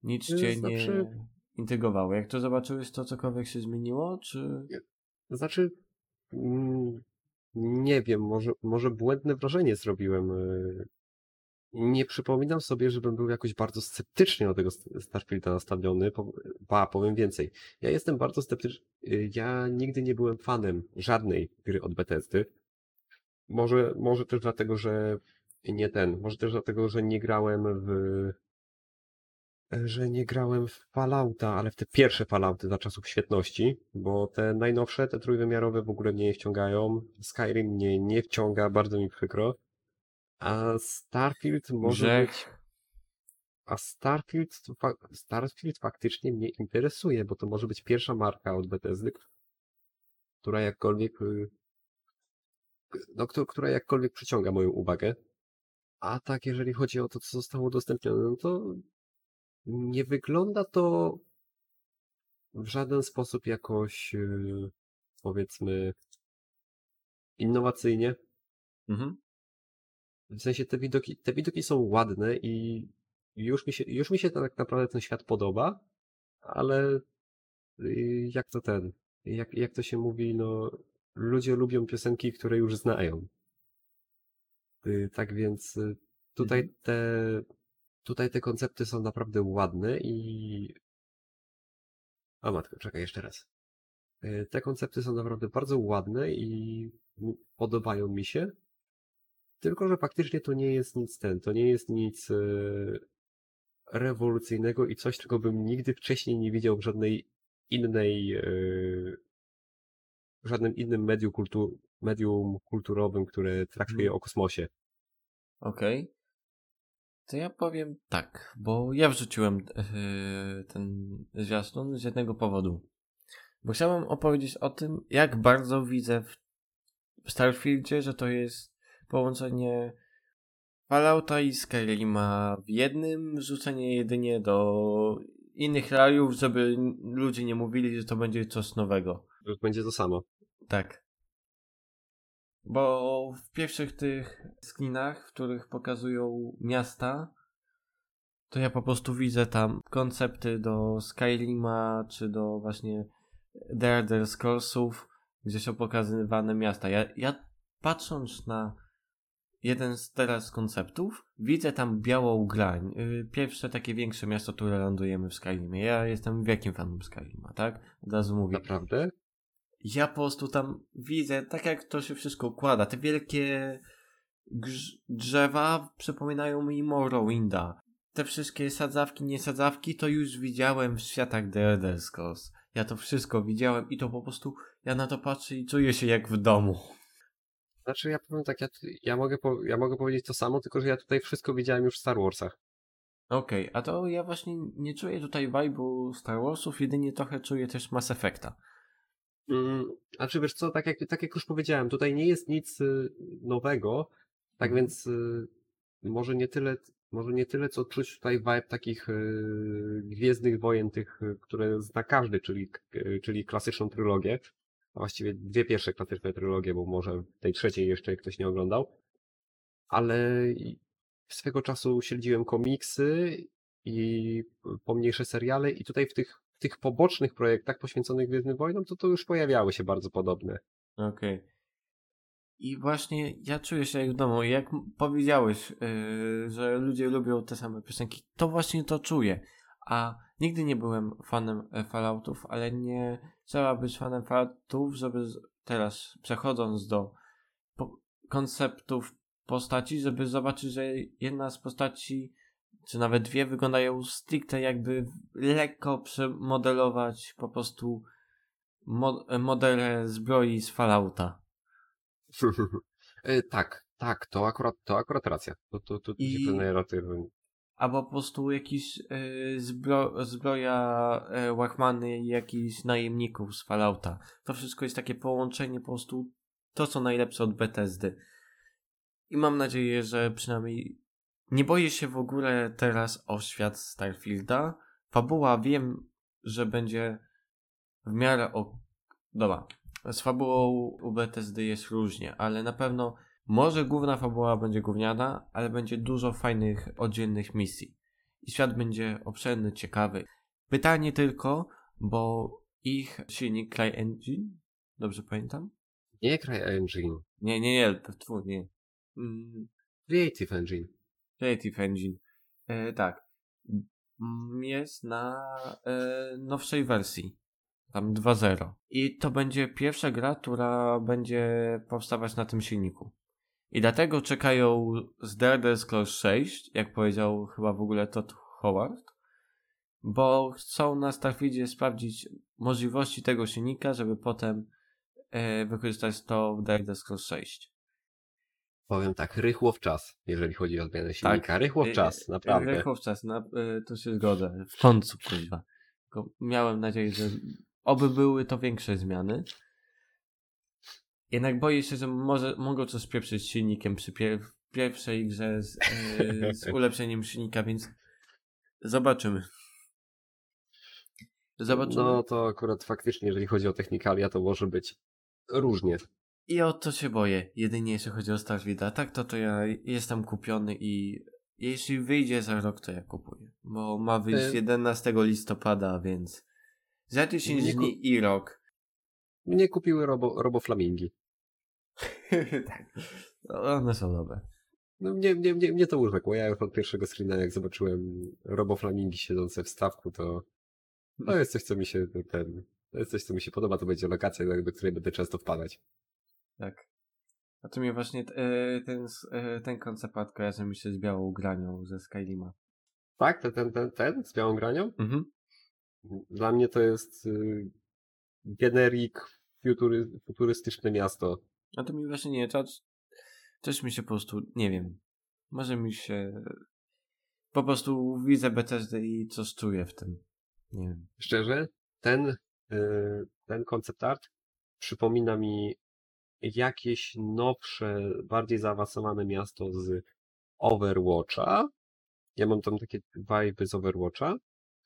Nic cię znaczy... nie intrygowało. Jak to zobaczyłeś, to cokolwiek się zmieniło, czy... Znaczy, mm, nie wiem, może, może błędne wrażenie zrobiłem. E, nie przypominam sobie, żebym był jakoś bardzo sceptycznie do tego Starfielda nastawiony. Ba, powiem więcej. Ja jestem bardzo sceptyczny. Ja nigdy nie byłem fanem żadnej gry od Bethesdy. Może, może też dlatego, że nie ten. Może też dlatego, że nie grałem w że nie grałem w Fallouta, ale w te pierwsze Fallouty za czasów świetności, bo te najnowsze, te trójwymiarowe w ogóle mnie nie wciągają. Skyrim mnie nie wciąga, bardzo mi przykro. A Starfield może Grzech. być... A Starfield, Starfield faktycznie mnie interesuje, bo to może być pierwsza marka od Bethesdy, która jakkolwiek y, no, która jakkolwiek przyciąga moją uwagę. A tak, jeżeli chodzi o to, co zostało udostępnione, no to nie wygląda to w żaden sposób jakoś, yy, powiedzmy, innowacyjnie. Mhm. W sensie te widoki, te widoki są ładne i już mi się, już mi się tak naprawdę ten świat podoba, ale yy, jak to ten, jak, jak to się mówi, no, ludzie lubią piosenki, które już znają. Yy, tak więc tutaj mhm. te Tutaj te koncepty są naprawdę ładne i... O matko, czekaj jeszcze raz. E, te koncepty są naprawdę bardzo ładne i podobają mi się. Tylko, że faktycznie to nie jest nic ten, to nie jest nic e, rewolucyjnego i coś, czego bym nigdy wcześniej nie widział w żadnej innej, e, w żadnym innym medium, kultu, medium kulturowym, które traktuje hmm. o kosmosie. Okej. Okay. To ja powiem tak, bo ja wrzuciłem yy, ten zwiastun z jednego powodu. Bo chciałem opowiedzieć o tym, jak bardzo widzę w Starfieldzie, że to jest połączenie Fallouta i Skyrima w jednym, wrzucenie jedynie do innych krajów, żeby ludzie nie mówili, że to będzie coś nowego. Że będzie to samo. Tak. Bo w pierwszych tych screenach, w których pokazują miasta, to ja po prostu widzę tam koncepty do Skyrima, czy do właśnie Elder Scrollsów, gdzie są pokazywane miasta. Ja, ja patrząc na jeden z teraz konceptów, widzę tam białą grań. Y, Pierwsze takie większe miasto, które lądujemy w Skyrimie. Ja jestem wielkim fanem Skyrima, tak? Od razu mówię. Naprawdę? Ja po prostu tam widzę, tak jak to się wszystko układa. Te wielkie drzewa przypominają mi Morrowinda. Te wszystkie sadzawki, niesadzawki to już widziałem w światach The Elder Scrolls. Ja to wszystko widziałem i to po prostu, ja na to patrzę i czuję się jak w domu. Znaczy ja powiem tak, ja, ja, mogę po, ja mogę powiedzieć to samo, tylko że ja tutaj wszystko widziałem już w Star Warsach. Okej, a to ja właśnie nie czuję tutaj vibe'u Star Warsów, jedynie trochę czuję też Mass Effecta. Mm, a czy wiesz co, tak jak, tak jak już powiedziałem, tutaj nie jest nic y, nowego, tak Mhm. więc y, może nie tyle, może nie tyle, co czuć tutaj vibe takich y, Gwiezdnych Wojen, tych, które zna każdy, czyli, czyli klasyczną trylogię, a właściwie dwie pierwsze klasyczne trylogie, bo może tej trzeciej jeszcze ktoś nie oglądał, ale swego czasu śledziłem komiksy i pomniejsze seriale i tutaj w tych, w tych pobocznych projektach poświęconych Gwiezdnym Wojnom, to to już pojawiały się bardzo podobne. Okej. I właśnie ja czuję się jak w domu. Jak powiedziałeś, yy, że ludzie lubią te same piosenki, to właśnie to czuję. A nigdy nie byłem fanem e, Falloutów, ale nie trzeba być fanem Falloutów, żeby teraz przechodząc do po- konceptów postaci, żeby zobaczyć, że jedna z postaci, czy nawet dwie wyglądają stricte jakby lekko przemodelować po prostu mo- modele zbroi z Fallouta. E, tak, tak, to akurat, to akurat racja. To, to, to, to I- się Albo po prostu jakiś y, zbro, zbroja y, Łachmany i jakichś najemników z Fallouta. To wszystko jest takie połączenie po prostu to, co najlepsze od Bethesdy. I mam nadzieję, że przynajmniej nie boję się w ogóle teraz o świat Starfielda. Fabuła wiem, że będzie w miarę o... Dobra, z fabułą u Bethesdy jest różnie, ale na pewno może główna fabuła będzie gówniana, ale będzie dużo fajnych, oddzielnych misji. I świat będzie obszerny, ciekawy. Pytanie tylko, bo ich silnik CryEngine, dobrze pamiętam? Nie CryEngine, Nie, nie, nie, to twój, nie. Mm, Creative Engine. Creative Engine. E, tak. Mm, Jest na e, nowszej wersji. Tam 2.0. I to będzie pierwsza gra, która będzie powstawać na tym silniku. I dlatego czekają z Elder Scrolls 6, jak powiedział chyba w ogóle Todd Howard, bo chcą na Starfieldzie sprawdzić możliwości tego silnika, żeby potem e, wykorzystać to w Elder Scrolls 6. Powiem tak, rychło w czas, jeżeli chodzi o zmianę silnika. rychło w Y, czas, y, naprawdę. Rychło w czas, na, y, to się zgodzę. W końcu, kurwa. Miałem nadzieję, że oby były to większe zmiany. Jednak boję się, że może, mogą coś spieprzyć z silnikiem przy pier pierwszej grze z, y, z ulepszeniem silnika, więc zobaczymy. Zobaczymy. No to akurat faktycznie, jeżeli chodzi o technikalia, to może być różnie. I o to się boję, jedynie jeśli chodzi o Starfielda. Tak, to, to ja jestem kupiony i jeśli wyjdzie za rok, to ja kupuję. Bo ma wyjść Y- 11 listopada, więc za 10 Nie ku- dni i rok. Mnie kupiły robo, roboflamingi. tak, one są dobre. No mnie, mnie, mnie, mnie to urzekło. Ja już od pierwszego screena, jak zobaczyłem roboflamingi siedzące w stawku, to to jest coś, co mi się ten, to jest coś, co mi się podoba. To będzie lokacja, do której będę często wpadać. Tak. A tu mnie właśnie e, ten, e, ten koncept kojarzy mi się z białą granią ze Skylima. Tak? Ten, ten, ten, ten z białą granią? Mhm. Dla mnie to jest y, generik futury, futurystyczne miasto. A to mi właśnie nie, to też mi się po prostu, nie wiem, może mi się, po prostu widzę Bethesdę i coś czuję w tym. Nie wiem. Szczerze, ten, y, ten concept art przypomina mi jakieś nowsze, bardziej zaawansowane miasto z Overwatcha. Ja mam tam takie vibe z Overwatcha.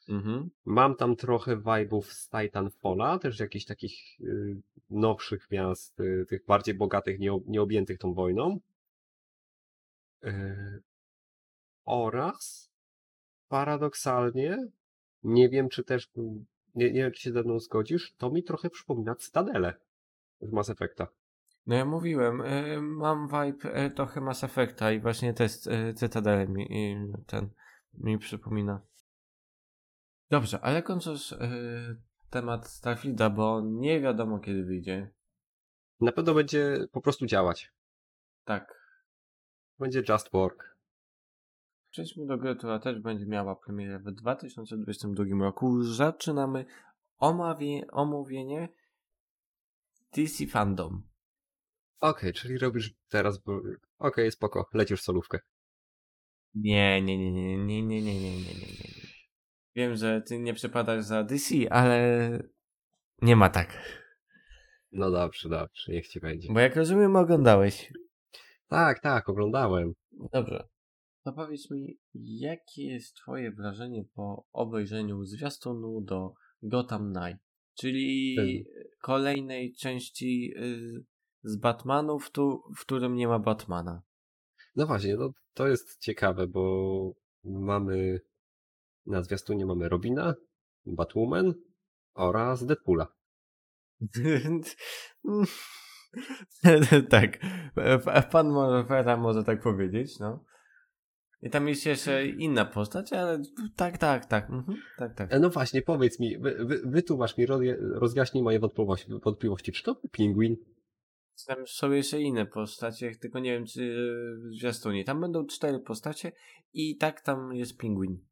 Mhm. Mam tam trochę vibe'ów z Titanfalla, też jakichś takich y, nowszych miast, y, tych bardziej bogatych, nie, nieobjętych tą wojną. Y, oraz paradoksalnie, nie wiem czy też, nie, nie wiem czy się ze mną zgodzisz, to mi trochę przypomina Cytadelę z Mass Effecta. No ja mówiłem, y, mam vibe y, trochę Mass Effecta i właśnie test y, Cytadele mi y, ten mi przypomina. Dobrze, ale kończąc y, temat Starfielda, bo nie wiadomo kiedy wyjdzie. Na pewno będzie po prostu działać. Tak. Będzie Just Work. Przejdźmy do gry, która też będzie miała premierę w 2022 roku. Zaczynamy omawie, omówienie DC Fandom. Okej, czyli robisz teraz. Okej, spoko, lecisz solówkę. Nie, nie, nie, nie, nie, nie, nie, nie, nie, nie, nie. Wiem, że ty nie przepadasz za DC, ale nie ma tak. No dobrze, dobrze, niech ci będzie. Bo jak rozumiem, oglądałeś. Tak, tak, oglądałem. Dobrze. To powiedz mi, jakie jest twoje wrażenie po obejrzeniu zwiastunu do Gotham Knight? Czyli kolejnej części y, z Batmanów, tu, w którym nie ma Batmana. No właśnie, no, to jest ciekawe, bo mamy na zwiastunie mamy Robina, Batwoman oraz Deadpoola. tak, pan Morfera może tak powiedzieć, no. I tam jest jeszcze inna postać, ale tak, tak, tak, mhm, tak, tak. E, No właśnie, powiedz mi, wy, wy, wytłumacz mi, rozjaśnij moje wątpliwości, wątpliwości. Czy to był Pingwin? Tam są jeszcze inne postacie, tylko nie wiem, czy w zwiastunie. Tam będą cztery postacie i tak tam jest Pingwin.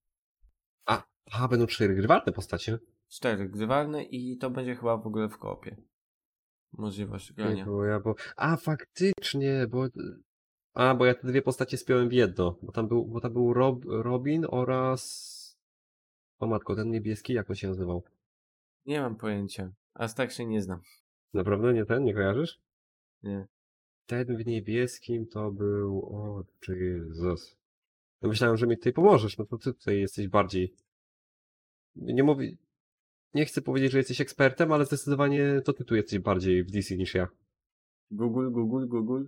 A, aha, będą cztery grywalne postacie? Cztery grywalne i to będzie chyba w ogóle w koopie. Możliwość grania. Nie, bo ja, bo... A, faktycznie, bo... A, bo ja te dwie postacie spiąłem w jedno, bo tam był, bo tam był Rob, Robin oraz... O matko, ten niebieski, jak on się nazywał? Nie mam pojęcia. Aż tak się nie znam. Naprawdę nie ten, nie kojarzysz? Nie. Ten w niebieskim to był... O, Jezus. No myślałem, że mi tutaj pomożesz, no to ty tutaj jesteś bardziej... Nie mówię... Nie chcę powiedzieć, że jesteś ekspertem, ale zdecydowanie to ty tu jesteś bardziej w DC niż ja. Google, Google, Google.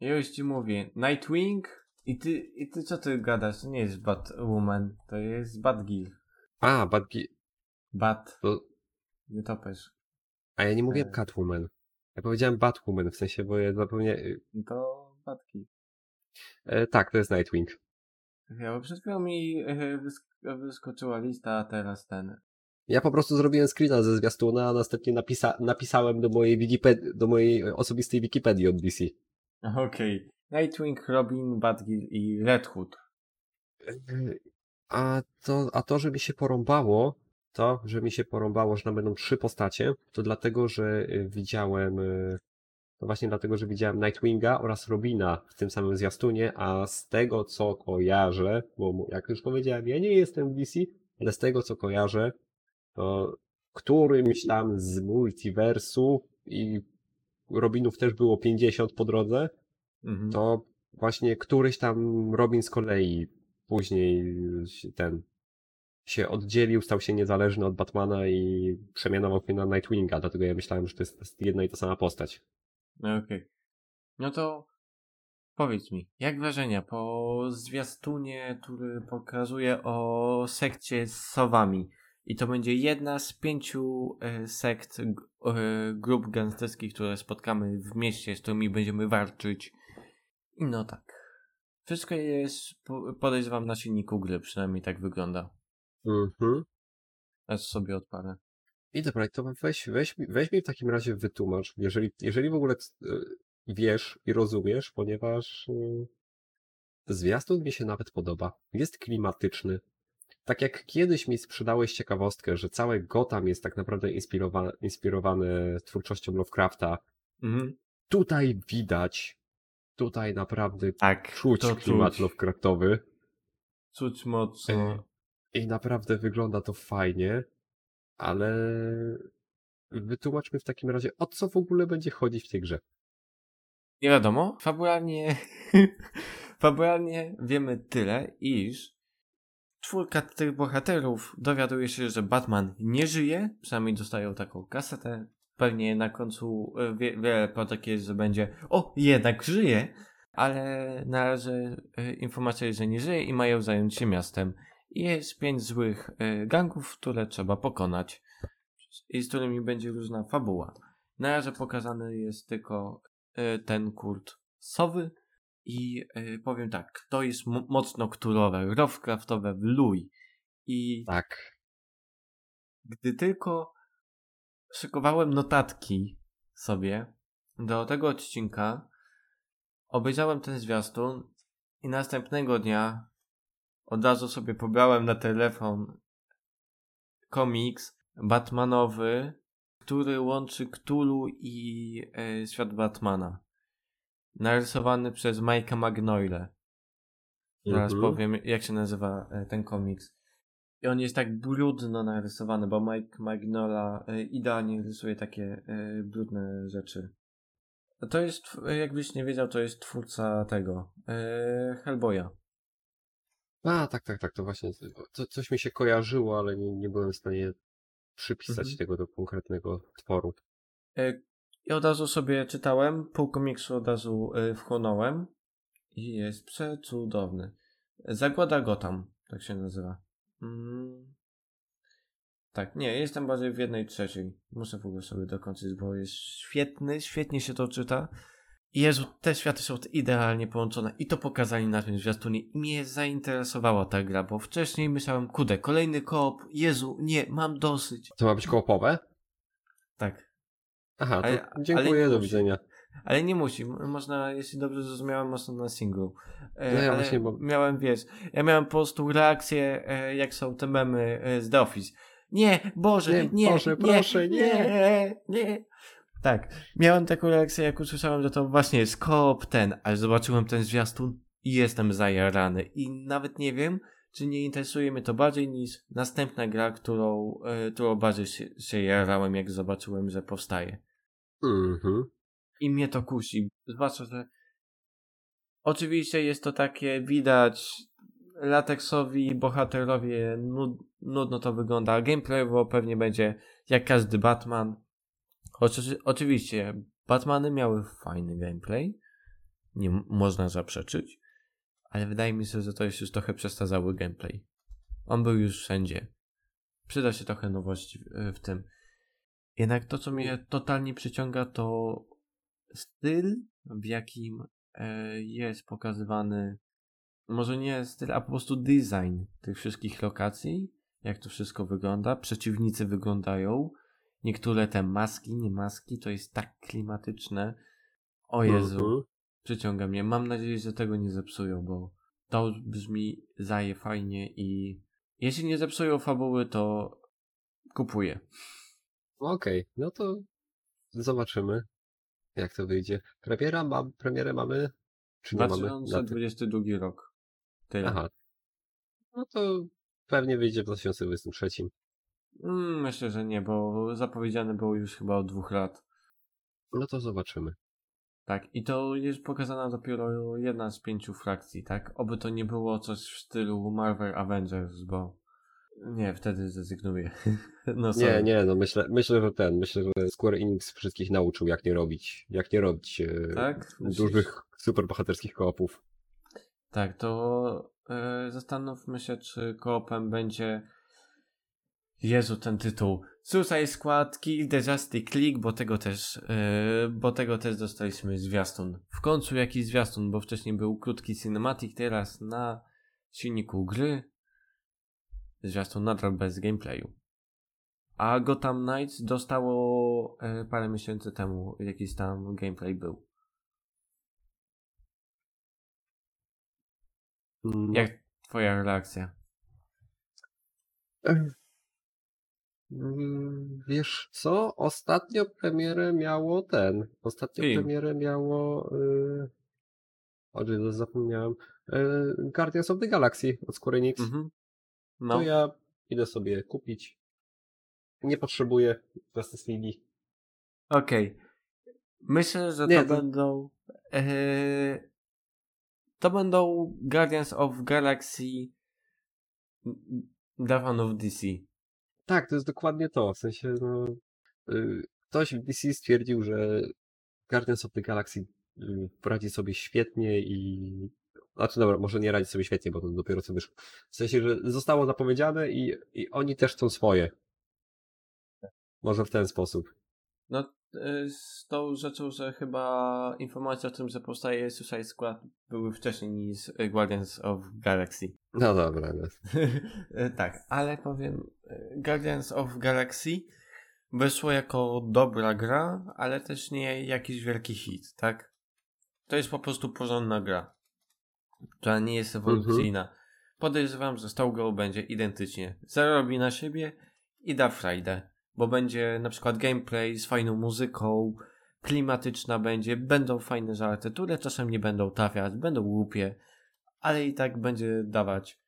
Ja już ci mówię. Nightwing i ty, i ty co ty gadasz? To nie jest Batwoman, to jest Batgirl. A, Batgi... Bat. To... Nie topesz. A ja nie mówię E. Catwoman. Ja powiedziałem Batwoman, w sensie, bo ja zapomniałem... To Batki. E, tak, to jest Nightwing. Ja, bo przed chwilą mi e, wysk- wyskoczyła lista, a teraz ten. Ja po prostu zrobiłem screena ze zwiastuna, a następnie napisa napisałem do mojej, Wikiped- do mojej osobistej Wikipedii od DC. Okej. Nightwing, Robin, Batgirl i Red Hood. A to, a to, że mi się porąbało, to, że mi się porąbało, że tam będą trzy postacie, to dlatego, że y, widziałem, y, to właśnie dlatego, że widziałem Nightwinga oraz Robina w tym samym zwiastunie, a z tego, co kojarzę, bo jak już powiedziałem, ja nie jestem DC, ale z tego, co kojarzę, to którymś tam z multiversu i Robinów też było 50 po drodze, Mhm. to właśnie któryś tam Robin z kolei później ten się oddzielił, stał się niezależny od Batmana i przemianował się na Nightwinga, dlatego ja myślałem, że to jest, jedna i ta sama postać. No okej. No to powiedz mi, jak wrażenia po zwiastunie, który pokazuje o sekcie z sowami? I to będzie jedna z pięciu e, sekt, e, grup gangsterskich, które spotkamy w mieście, z którymi będziemy walczyć. No tak. Wszystko jest, po- podejrzewam, na silniku gry, przynajmniej tak wygląda. Mhm. Aż sobie odparę. I dobra, to weź, weź, weź mi w takim razie wytłumacz, jeżeli, jeżeli w ogóle y, wiesz i rozumiesz, ponieważ y, zwiastun mi się nawet podoba. Jest klimatyczny. Tak jak kiedyś mi sprzedałeś ciekawostkę, że całe Gotham jest tak naprawdę inspirowane, inspirowane twórczością Lovecrafta, Mhm. tutaj widać, tutaj naprawdę Tak, czuć klimat czuć. Lovecraftowy Czuć mocno. I naprawdę wygląda to fajnie, ale wytłumaczmy w takim razie, o co w ogóle będzie chodzić w tej grze. Nie wiadomo. Fabularnie, fabularnie wiemy tyle, iż czwórka tych bohaterów dowiaduje się, że Batman nie żyje, przynajmniej dostają taką kasetę pewnie na końcu e, wie, wiele plotek jest, że będzie o, jednak żyje, ale na razie e, informacja jest, że nie żyje i mają zająć się miastem. Jest pięć złych e, gangów, które trzeba pokonać i z którymi będzie różna fabuła. Na razie pokazany jest tylko e, ten kult sowy i e, powiem tak, to jest mo- mocno kturowe, Lovecraftowe w luj. I Tak. gdy tylko szykowałem notatki sobie do tego odcinka, obejrzałem ten zwiastun i następnego dnia od razu sobie pobrałem na telefon komiks Batmanowy, który łączy Cthulhu i e, świat Batmana. Narysowany przez Mike'a Magnoyle. Zaraz Mhm. powiem, jak się nazywa e, ten komiks. I on jest tak brudno narysowany, bo Mike Magnola e, idealnie rysuje takie e, brudne rzeczy. To jest, jakbyś nie wiedział, to jest twórca tego, e, Hellboya. A, tak, tak, tak, to właśnie, to, coś mi się kojarzyło, ale nie, nie byłem w stanie przypisać Mhm. tego do konkretnego tworu. E, I od razu sobie czytałem, pół komiksu od razu e, wchłonąłem i jest przecudowny. Zagłada Gotham, tak się nazywa. Mm. Tak, nie, jestem bardziej w jednej trzeciej. Muszę w ogóle sobie dokończyć, bo jest świetny, świetnie się to czyta. Jezu, te światy są idealnie połączone i to pokazali na tym zwiastunie i mnie zainteresowała ta gra, bo wcześniej myślałem, kudę, kolejny koop, Jezu, nie, mam dosyć. To ma być koopowe? Tak, Aha, to Ale- ale dziękuję, nie do musi. widzenia. Ale nie musi. Można, jeśli dobrze zrozumiałem, można na singlu. E, No ja ale właśnie, bo- miałem, wiesz, ja miałem po prostu reakcję, e, jak są te memy e, z The Office. Nie, Boże, Nie, nie, Boże, nie, proszę, nie. nie, nie. Tak, miałem taką reakcję, jak usłyszałem, że to właśnie jest koop ten, ale zobaczyłem ten zwiastun i jestem zajarany. I nawet nie wiem, czy nie interesuje mnie to bardziej niż następna gra, którą, e, którą bardziej się, się jarałem, jak zobaczyłem, że powstaje. Mhm. I mnie to kusi. Zwłaszcza, że oczywiście jest to takie, widać, lateksowi bohaterowie, nud, nudno to wygląda. Gameplayowo pewnie będzie jak każdy Batman. Oczy, oczywiście, Batmany miały fajny gameplay. Nie można zaprzeczyć. Ale wydaje mi się, że to jest już trochę przestarzały gameplay. On był już wszędzie. Przyda się trochę nowości w, w tym. Jednak to, co mnie totalnie przyciąga, to styl, w jakim e, jest pokazywany, może nie styl, a po prostu design tych wszystkich lokacji, jak to wszystko wygląda, przeciwnicy wyglądają, niektóre te maski, nie maski, to jest tak klimatyczne. O Jezu, Mhm. przyciąga mnie. Mam nadzieję, że tego nie zepsują, bo to brzmi zaje fajnie i jeśli nie zepsują fabuły, to kupuję. Okej, no to zobaczymy, jak to wyjdzie. Premiera ma, premierę mamy? Czy nie mamy? daty? 2022 rok. Tyle. Aha. No to pewnie wyjdzie w 2023. Mm, myślę, że nie, bo zapowiedziane było już chyba od dwóch lat. No to zobaczymy. Tak, i to jest pokazana dopiero jedna z pięciu frakcji, tak? Oby to nie było coś w stylu Marvel Avengers, bo nie, wtedy zrezygnuję. no Nie, sorry. nie, no myślę, myślę, że ten, myślę, że Square Enix wszystkich nauczył, jak nie robić, jak nie robić e, Tak? Dużych, superbohaterskich koopów. Tak, to e, zastanówmy się, czy koopem będzie Jezu, ten tytuł. Suicide Squad, Kill the Justice Click, bo tego też, e, bo tego też dostaliśmy zwiastun. W końcu jakiś zwiastun, bo wcześniej był krótki cinematic, teraz na silniku gry zwiastun nadal bez gameplayu. A Gotham Knights dostało e, parę miesięcy temu jakiś tam gameplay był. No, Jak twoja reakcja? Mm, Wiesz co? Ostatnio premierę miało ten. Ostatnio Film. premierę miało. Yy... O, zapomniałem. Yy, Guardians of the Galaxy od Square Enix. Mhm. To No. ja idę sobie kupić. Nie potrzebuję Justice League. Okej. Myślę, że Nie, to, to- będą. E, to będą Guardians of Galaxy Dawn of DC. Tak, to jest dokładnie to. W sensie, no. Yy, ktoś w DC stwierdził, że Guardians of the Galaxy y, radzi sobie świetnie i znaczy dobra, może nie radzi sobie świetnie, bo to dopiero co wyszło. W sensie, że zostało zapowiedziane i, i oni też chcą swoje. Może w ten sposób. No, y, z tą rzeczą, że chyba informacja o tym, że powstaje Suicide Squad były wcześniej niż Guardians of Galaxy. No dobra. No. tak, ale powiem, Guardians of Galaxy wyszło jako dobra gra, ale też nie jakiś wielki hit, tak? To jest po prostu porządna gra, która nie jest ewolucyjna. Mhm. Podejrzewam, że z tą grą będzie identycznie. Zarobi na siebie i da frajdę, bo będzie na przykład gameplay z fajną muzyką, klimatyczna będzie, będą fajne żarty, które czasem nie będą trafiać, będą głupie, ale i tak będzie dawać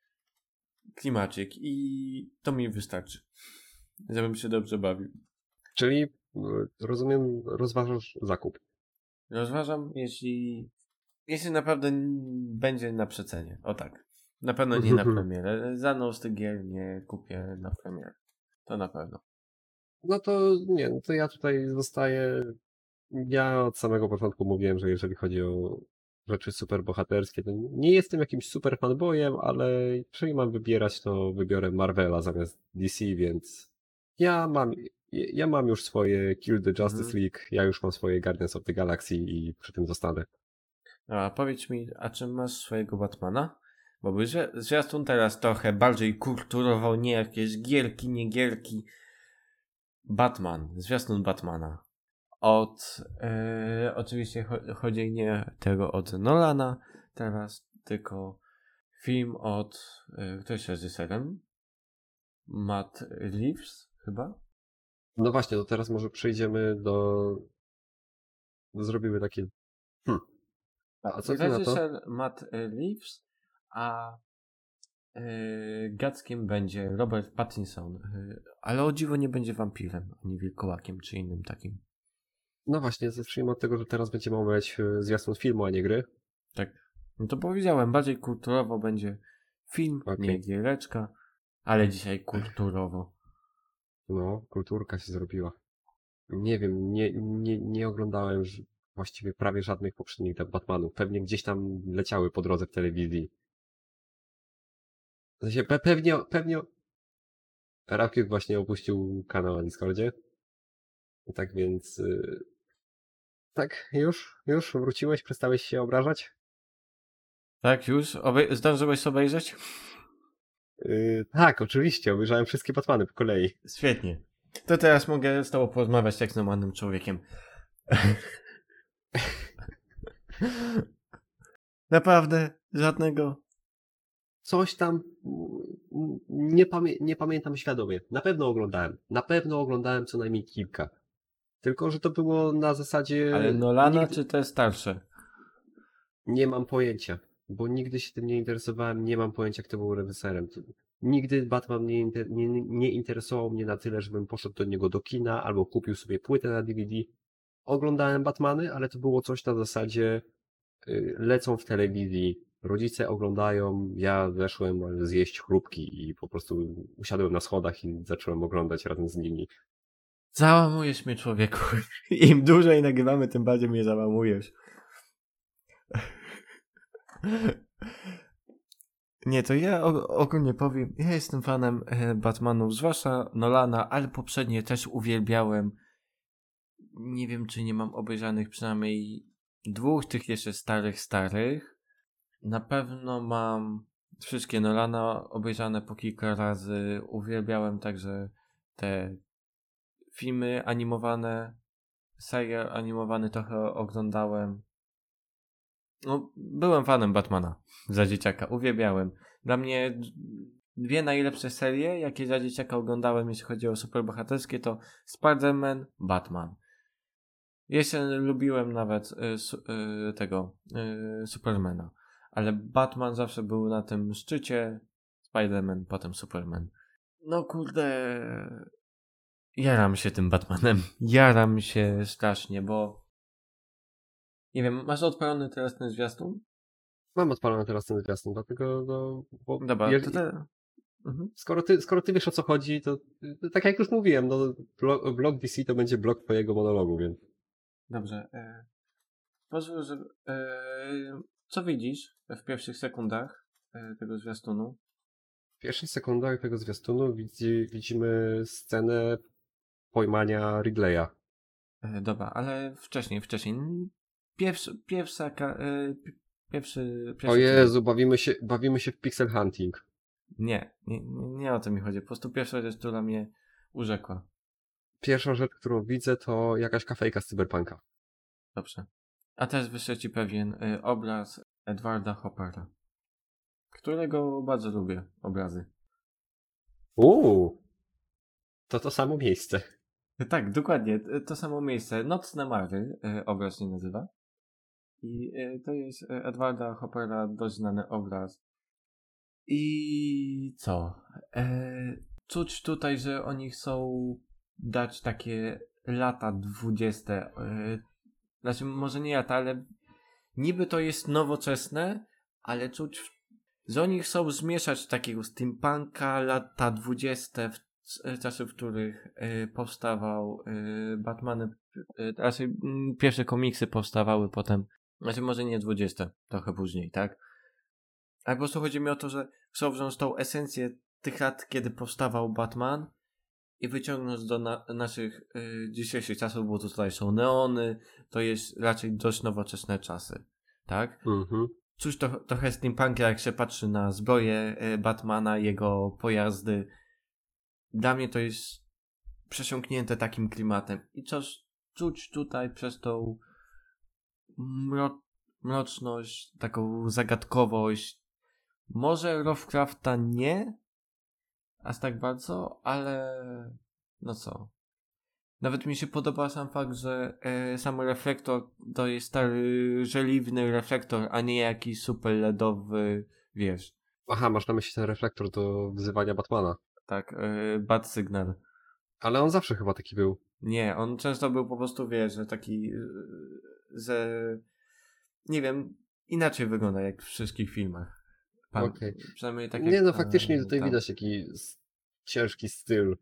klimacik i to mi wystarczy, żebym się dobrze bawił. Czyli e, rozumiem, rozważasz zakup. Rozważam, jeśli, jeśli naprawdę będzie na przecenie. O tak. Na pewno nie na premierę. Za z tych gier nie kupię na premierę. To na pewno. No to nie, no to ja tutaj zostaję. Ja od samego początku mówiłem, że jeżeli chodzi o rzeczy super bohaterskie, to nie jestem jakimś super fanboyem, ale jeżeli mam wybierać, to wybiorę Marvela zamiast DC, więc ja mam ja mam już swoje Kill the Justice mhm. League, ja już mam swoje Guardians of the Galaxy i przy tym zostanę. A powiedz mi, a czy masz swojego Batmana? Bo by zwiastun teraz trochę bardziej kulturowo, nie jakieś gierki, nie gierki. Batman, zwiastun Batmana. Od, e, oczywiście chodzi nie tego od Nolana teraz, tylko film od, yy, kto jest reżyserem? Matt Reeves chyba? No właśnie, to teraz może przejdziemy do... Zrobimy takie... Hm. A co ty na to? Matt Reeves, a yy, Gackiem będzie Robert Pattinson, yy, ale o dziwo nie będzie wampirem, ani wilkołakiem, czy innym takim. No właśnie, zacznijmy od tego, że teraz będziemy omawiać e, zwiastun filmu, a nie gry. Tak. No to powiedziałem, bardziej kulturowo będzie film, okay. nie giereczka, ale dzisiaj kulturowo. No, kulturka się zrobiła. Nie wiem, nie, nie, nie oglądałem właściwie prawie żadnych poprzednich Batmanów. Pewnie gdzieś tam leciały po drodze w telewizji. Sensie, pe pewnie, pewnie Rakiek właśnie opuścił kanał na Discordzie. Tak więc... Yy... Tak, już? Już wróciłeś? Przestałeś się obrażać? Tak, już? Obej zdążyłeś obejrzeć? Yy, tak, oczywiście, obejrzałem wszystkie Batmany po kolei. Świetnie. To teraz mogę z tobą porozmawiać jak z normalnym człowiekiem. Naprawdę? Żadnego? Coś tam nie, pamię nie pamiętam świadomie. Na pewno oglądałem. Na pewno oglądałem co najmniej kilka. Tylko, że to było na zasadzie... Ale Nolana nigdy... czy te starsze? Nie mam pojęcia bo nigdy się tym nie interesowałem, nie mam pojęcia, kto był reżyserem. Nigdy Batman nie, nie, nie interesował mnie na tyle, żebym poszedł do niego do kina albo kupił sobie płytę na DVD. Oglądałem Batmany, ale to było coś na zasadzie yy, lecą w telewizji, rodzice oglądają, ja weszłem zjeść chrupki i po prostu usiadłem na schodach i zacząłem oglądać razem z nimi. Załamujesz mnie człowieku. Im dłużej nagrywamy, tym bardziej mnie załamujesz. Nie, to ja ogólnie powiem, ja jestem fanem e, Batmanów, zwłaszcza Nolana, ale poprzednie też uwielbiałem. Nie wiem, czy nie mam obejrzanych przynajmniej dwóch tych jeszcze starych, starych. Na pewno mam wszystkie Nolana obejrzane po kilka razy. Uwielbiałem także te filmy animowane, serial animowany trochę oglądałem. No, byłem fanem Batmana za dzieciaka, uwielbiałem. Dla mnie dwie najlepsze serie, jakie za dzieciaka oglądałem, jeśli chodzi o superbohaterskie, to Spider-Man, Batman. Jeszcze lubiłem nawet y, su, y, tego y, Supermana, ale Batman zawsze był na tym szczycie, Spider-Man, potem Superman. No kurde, jaram się tym Batmanem. Jaram się strasznie, bo nie wiem, masz odpalony teraz ten zwiastun? Mam odpalony teraz ten zwiastun, dlatego no, bo Dobra, te... Mhm. Skoro ty, skoro ty wiesz o co chodzi, to to tak jak już mówiłem, no blog, blog DC to będzie blog twojego monologu, więc Dobrze. E, pozwól, że... E, co widzisz w pierwszych sekundach e, tego zwiastunu? w pierwszych sekundach tego zwiastunu widzi, widzimy scenę pojmania Ridleya. E, dobra, ale wcześniej, wcześniej. Pierwszy, pierwsza... E, pierwszy... pierwszy O Jezu, bawimy się, bawimy się w pixel hunting. Nie, nie, nie nie o to mi chodzi. Po prostu pierwsza rzecz, która mnie urzekła. Pierwsza rzecz, którą widzę, to jakaś kafejka z cyberpunka. Dobrze. A teraz wyszedł ci pewien y, obraz Edwarda Hoppera, którego bardzo lubię, obrazy. Uuu, to to samo miejsce. Tak, dokładnie, y, to samo miejsce. Nocne Mary y, obraz się nazywa. I to jest Edwarda Hoppera dość znany obraz. I co? E, czuć tutaj, że oni chcą dać takie lata dwudzieste. E, znaczy, może nie lata, ale niby to jest nowoczesne, ale czuć, że oni chcą zmieszać takiego steampunka, lata dwudzieste, w, c- czasy, w których e, powstawał e, Batman, e, raczej mm, pierwsze komiksy powstawały potem, znaczy może nie dwudzieste, trochę później, tak? Ale po prostu chodzi mi o to, że chcą wziąć tą esencję tych lat, kiedy powstawał Batman i wyciągnąć do na naszych y, dzisiejszych czasów, bo tutaj są neony, to jest raczej dość nowoczesne czasy, tak? Mhm. Cóż to, trochę steampunka, jak się patrzy na zbroję y, Batmana, jego pojazdy. Dla mnie to jest przesiąknięte takim klimatem. I coś czuć tutaj przez tą mro mroczność, taką zagadkowość. Może Lovecrafta nie, aż tak bardzo, ale no co. Nawet mi się podoba sam fakt, że e, sam reflektor to jest stary żeliwny reflektor, a nie jakiś super LEDowy, wiesz, Aha, masz na myśli ten reflektor do wzywania Batmana. tak, e, bad sygnal. Ale on zawsze chyba taki był. Nie, on często był po prostu, wiesz, że taki, e, że nie wiem, inaczej wygląda jak w wszystkich filmach. Pan, Okej. Przynajmniej tak nie jak, no, e, faktycznie tutaj tam. widać taki ciężki styl.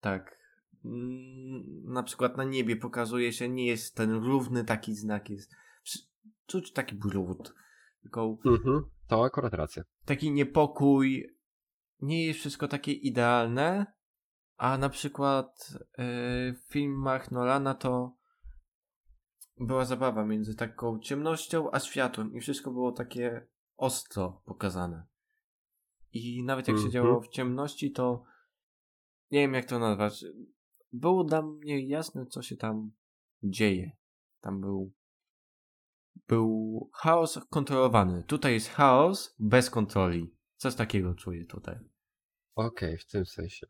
Tak. Mm, Na przykład na niebie pokazuje się, nie jest ten równy taki znak, jest czuć taki brud. Tylko Mhm. To akurat racja. taki niepokój. Nie jest wszystko takie idealne, a na przykład e, w filmach Nolana to była zabawa między taką ciemnością a światłem i wszystko było takie ostro pokazane. I nawet jak się Mhm. działo w ciemności, to nie wiem jak to nazwać. Było dla mnie jasne, co się tam dzieje. Tam był był chaos kontrolowany. Tutaj jest chaos bez kontroli. Coś takiego czuję tutaj. Okej, w tym sensie.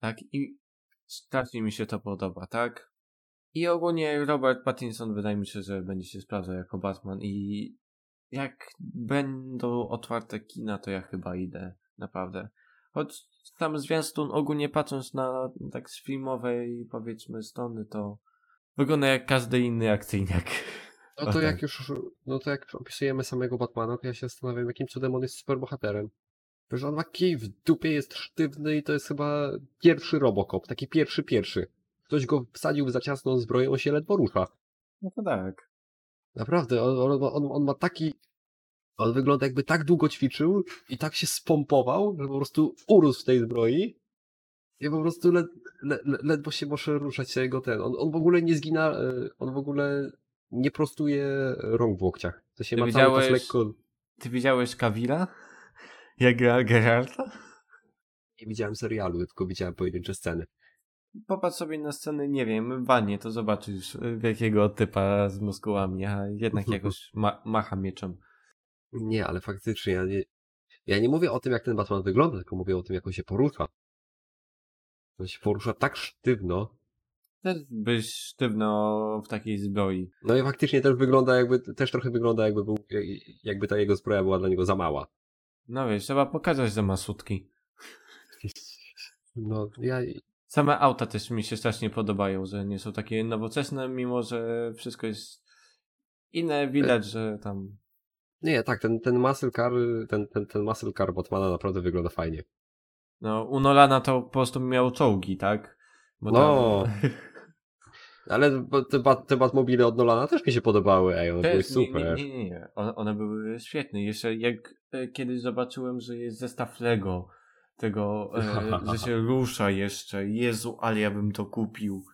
Tak? I strasznie mi się to podoba, tak? I ogólnie Robert Pattinson wydaje mi się, że będzie się sprawdzał jako Batman i jak będą otwarte kina, to ja chyba idę, naprawdę. Choć tam zwiastun ogólnie patrząc na tak z filmowej powiedzmy strony, to wygląda jak każdy inny akcyjniak. No to jak już, no to jak opisujemy samego Batmana, to ja się zastanawiam, jakim cudem on jest superbohaterem. Że on ma kij w dupie, jest sztywny i to jest chyba pierwszy Robocop, taki pierwszy, pierwszy. Ktoś go wsadził w za ciasną zbroję, on się ledwo rusza. No to tak. Naprawdę, on, on, on, ma taki... On wygląda jakby tak długo ćwiczył i tak się spompował, że po prostu urósł w tej zbroi i po prostu led, le, le, ledwo się może ruszać jego ten. On, on w ogóle nie zgina, e, on w ogóle nie prostuje rąk w łokciach. To się Ty ma widziałeś- lekko... Ty widziałeś Kawila? Jak gra Geralta? Nie widziałem serialu, tylko widziałem pojedyncze sceny. Popatrz sobie na sceny, nie wiem, w wannie, to zobaczysz y, wielkiego typa z muskułami, a jednak jakoś ma macha mieczem. Nie, ale faktycznie ja nie, ja nie mówię o tym, jak ten Batman wygląda, tylko mówię o tym, jak on się porusza. On się porusza tak sztywno, Też byś sztywno w takiej zbroi. No i faktycznie też wygląda jakby, też trochę wygląda jakby był, jakby ta jego zbroja była dla niego za mała. No wiesz, trzeba pokazać, że ma sutki. No, ja, Same auta też mi się strasznie podobają, że nie są takie nowoczesne, mimo że wszystko jest inne, widać, że tam... Nie, tak, ten, ten muscle car, ten, ten, ten muscle car Batmana naprawdę wygląda fajnie. No, u Nolana to po prostu miał czołgi, tak? Bo No. tam- Ale te, bat, te Batmobile od Nolana też mi się podobały, ej, one były super. nie, nie, nie, nie. One, one były świetne. Jeszcze jak e, kiedyś zobaczyłem, że jest zestaw Lego tego, e, że się rusza jeszcze. Jezu, ale ja bym to kupił.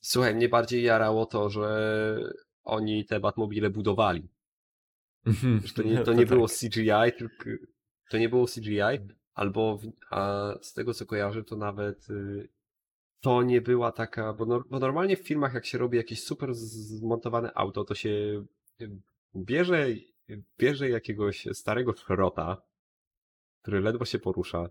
Słuchaj, mnie bardziej jarało to, że oni te Batmobile budowali. Że to nie, to nie było tak. CGI, tylko to nie było CGI, albo w, a z tego co kojarzę, to nawet y, to nie była taka, bo, nor, bo normalnie w filmach jak się robi jakieś super zmontowane auto, to się y, bierze, bierze jakiegoś starego szrota, który ledwo się porusza,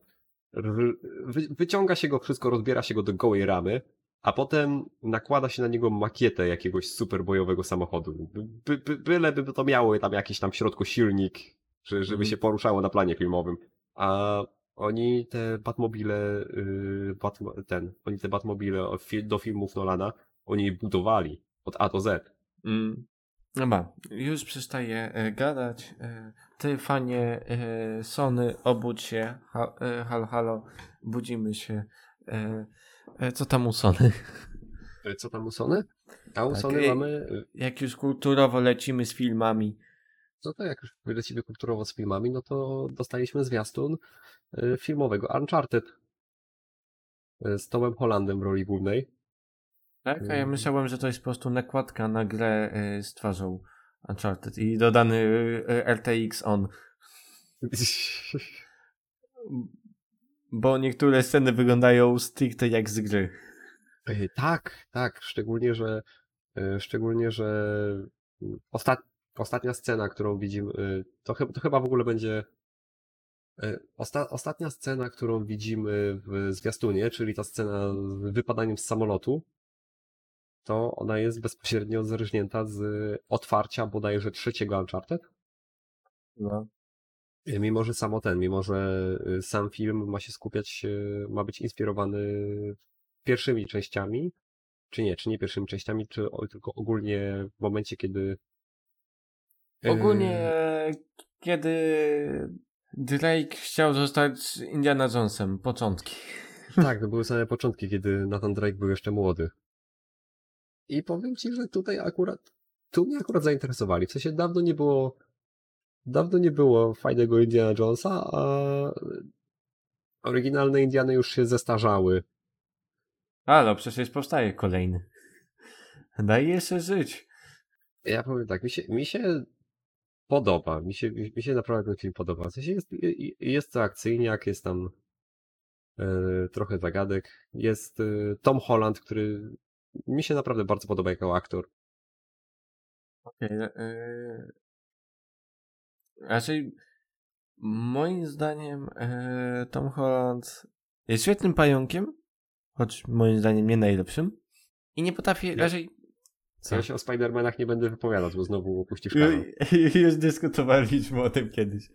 wyciąga się go wszystko, rozbiera się go do gołej ramy, a potem nakłada się na niego makietę jakiegoś superbojowego samochodu. By, by, byleby to miało tam jakiś tam w środku silnik, że, żeby Mhm. się poruszało na planie filmowym. A oni te Batmobile, yy, Batmo, ten, oni te Batmobile do filmów Nolana, oni budowali od A do Z. Mm. Dobra, już przestaję e, gadać. E, ty, fanie e, Sony, obudź się. Ha, e, halo, halo, budzimy się. E, e, co tam u Sony? Y, Co tam u Sony? A u Tak, Sony mamy, Jak już kulturowo lecimy z filmami. no to jak już lecimy kulturowo z filmami, no to dostaliśmy zwiastun filmowego Uncharted z Tomem Hollandem w roli głównej. Tak? A ja Mhm. myślałem, że to jest po prostu nakładka na grę e, z twarzą Uncharted i dodany e, RTX on. Bo niektóre sceny wyglądają stricte jak z gry. Y, Tak, tak, szczególnie, że y, szczególnie, że ostat, ostatnia scena, którą widzimy, y, to, chy- to chyba w ogóle będzie y, osta, ostatnia scena, którą widzimy w zwiastunie, czyli ta scena z wypadaniem z samolotu, to ona jest bezpośrednio zerżnięta z otwarcia bodajże trzeciego Uncharted. No. Mimo, że samo ten, mimo, że y, sam film ma się skupiać, y, ma być inspirowany pierwszymi częściami, czy nie, czy nie pierwszymi częściami, czy tylko ogólnie w momencie, kiedy. y, Ogólnie, e, kiedy Drake chciał zostać Indiana Jonesem, początki. Tak, to były same początki, kiedy Nathan Drake był jeszcze młody. I powiem ci, że tutaj akurat, tu mnie akurat zainteresowali. W sensie dawno nie było, dawno nie było fajnego Indiana Jonesa, a oryginalne Indiany już się zestarzały. Ale przecież powstaje kolejny. Daj jeszcze żyć. Ja powiem tak, mi się, mi się podoba, mi się, mi się naprawdę ten film podoba. W sensie jest, jest to akcyjniak, jest tam e, trochę zagadek. Jest e, Tom Holland, który mi się naprawdę bardzo podoba jako aktor. Okej, e, raczej moim zdaniem e, Tom Holland jest świetnym pająkiem, choć moim zdaniem nie najlepszym. I nie potrafi Nie. raczej. Co? Ja się o Spider-Manach nie będę wypowiadać, bo znowu opuścisz kanał. Ju- Już dyskutowaliśmy o tym kiedyś.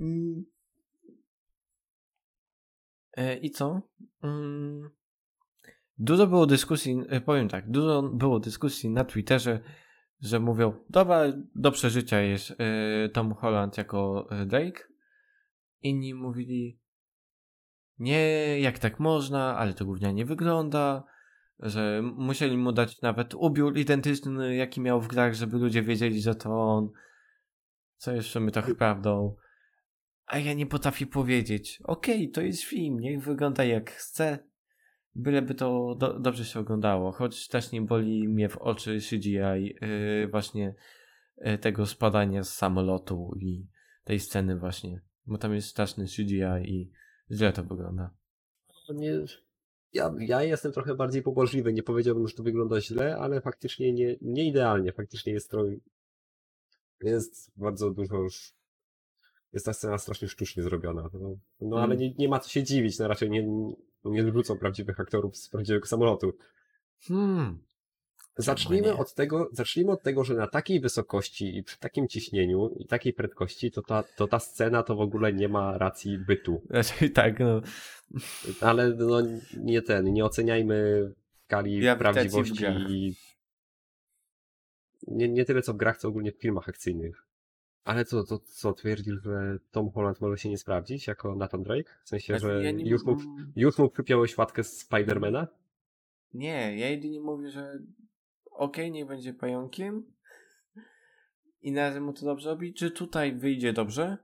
Mm. E, I co? Mm. Dużo było dyskusji, e, powiem tak, dużo było dyskusji na Twitterze, że mówią, dobra, do przeżycia jest e, Tom Holland jako e, Drake. Inni mówili, nie, jak tak można, ale to gównianie wygląda, że musieli mu dać nawet ubiór identyczny, jaki miał w grach, żeby ludzie wiedzieli, że to on. Co jest w sumie trochę prawdą. A ja nie potrafię powiedzieć, okej, to jest film, niech wygląda jak chce, byleby to do, dobrze się oglądało, choć też nie boli mnie w oczy CGI yy, właśnie yy, tego spadania z samolotu i tej sceny właśnie, bo tam jest straszny CGI i źle to wygląda. Nie, ja, ja jestem trochę bardziej pobożliwy, nie powiedziałbym, że to wygląda źle, ale faktycznie nie, nie idealnie, faktycznie jest trochę, jest bardzo dużo już, jest ta scena strasznie sztucznie zrobiona, no, no ale Mm. nie, nie ma co się dziwić, no raczej nie, nie wrzucą prawdziwych aktorów z prawdziwego samolotu. Hmm. Zacznijmy od tego, zacznijmy od tego, że na takiej wysokości i przy takim ciśnieniu i takiej prędkości, to ta, to ta scena to w ogóle nie ma racji bytu. Raczej tak, no. Ale no nie ten, nie oceniajmy skali w prawdziwości i nie, nie tyle co w grach, co ogólnie w filmach akcyjnych. Ale co, to co, twierdzisz, że Tom Holland może się nie sprawdzić jako Nathan Drake? W sensie, Znaczy, że ja nie już mógł, m- już mógł wypiąłeś łatkę z Spidermana? Nie, ja jedynie mówię, że okej, niech będzie pająkiem i na razie mu to dobrze robi. Czy tutaj wyjdzie dobrze?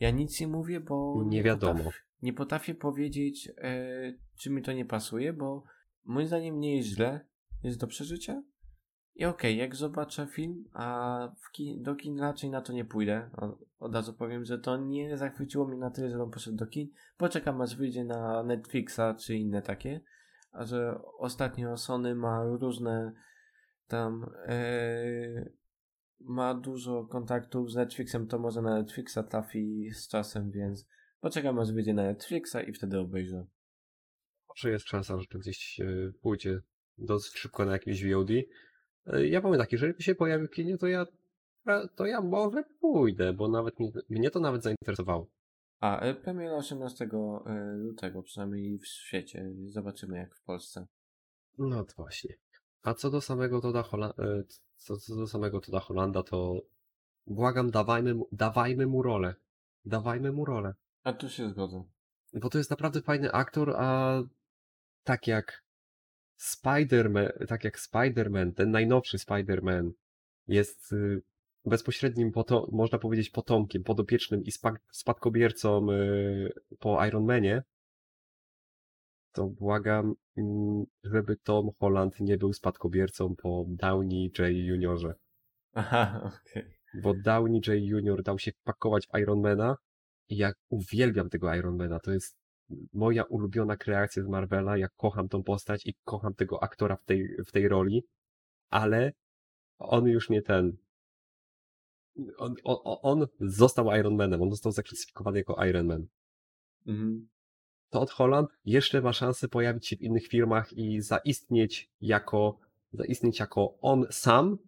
Ja nic nie mówię, bo Nie wiadomo. Potrafię, nie potrafię powiedzieć, e, czy mi to nie pasuje, bo moim zdaniem nie jest źle, jest do przeżycia. I okej, jak zobaczę film, a do kin raczej na to nie pójdę. O- Od razu powiem, że to nie zachwyciło mnie na tyle, żebym poszedł do kin. Poczekam aż wyjdzie na Netflixa czy inne takie. A że ostatnio Sony ma różne tam e, ma dużo kontaktów z Netflixem, to może na Netflixa trafi z czasem, więc poczekam aż wyjdzie na Netflixa i wtedy obejrzę. Może jest szansa, że to gdzieś e, pójdzie dosyć szybko na jakimś VOD. E, Ja powiem tak, jeżeli się pojawi w kinie, to ja, to ja może pójdę, bo nawet mnie, mnie to nawet zainteresowało. A, e, premiera 18 e, lutego, przynajmniej w świecie. Zobaczymy jak w Polsce. No to właśnie. A co do samego Toda Hollanda, co, co do samego Toda Hollanda, to błagam, dawajmy, mu- dawajmy mu rolę. Dawajmy mu rolę. A tu się zgodzę. Bo to jest naprawdę fajny aktor, a tak jak Spider-Man, tak jak Spider-Man, ten najnowszy Spider-Man jest y, bezpośrednim, poto, można powiedzieć, potomkiem, podopiecznym i spa- spadkobiercą y, po Iron Manie, to błagam, mm, żeby Tom Holland nie był spadkobiercą po Downey J. Juniorze. Aha, okej. Bo Downey J. Junior dał się wpakować w Ironmana i ja uwielbiam tego Ironmana. To jest moja ulubiona kreacja z Marvela. Ja kocham tą postać i kocham tego aktora w tej, w tej roli, ale on już nie ten. On, on, on został Ironmanem, on został zaklasyfikowany jako Iron Man. Mhm. Todd Holland jeszcze ma szansę pojawić się w innych firmach i zaistnieć jako, zaistnieć jako on sam,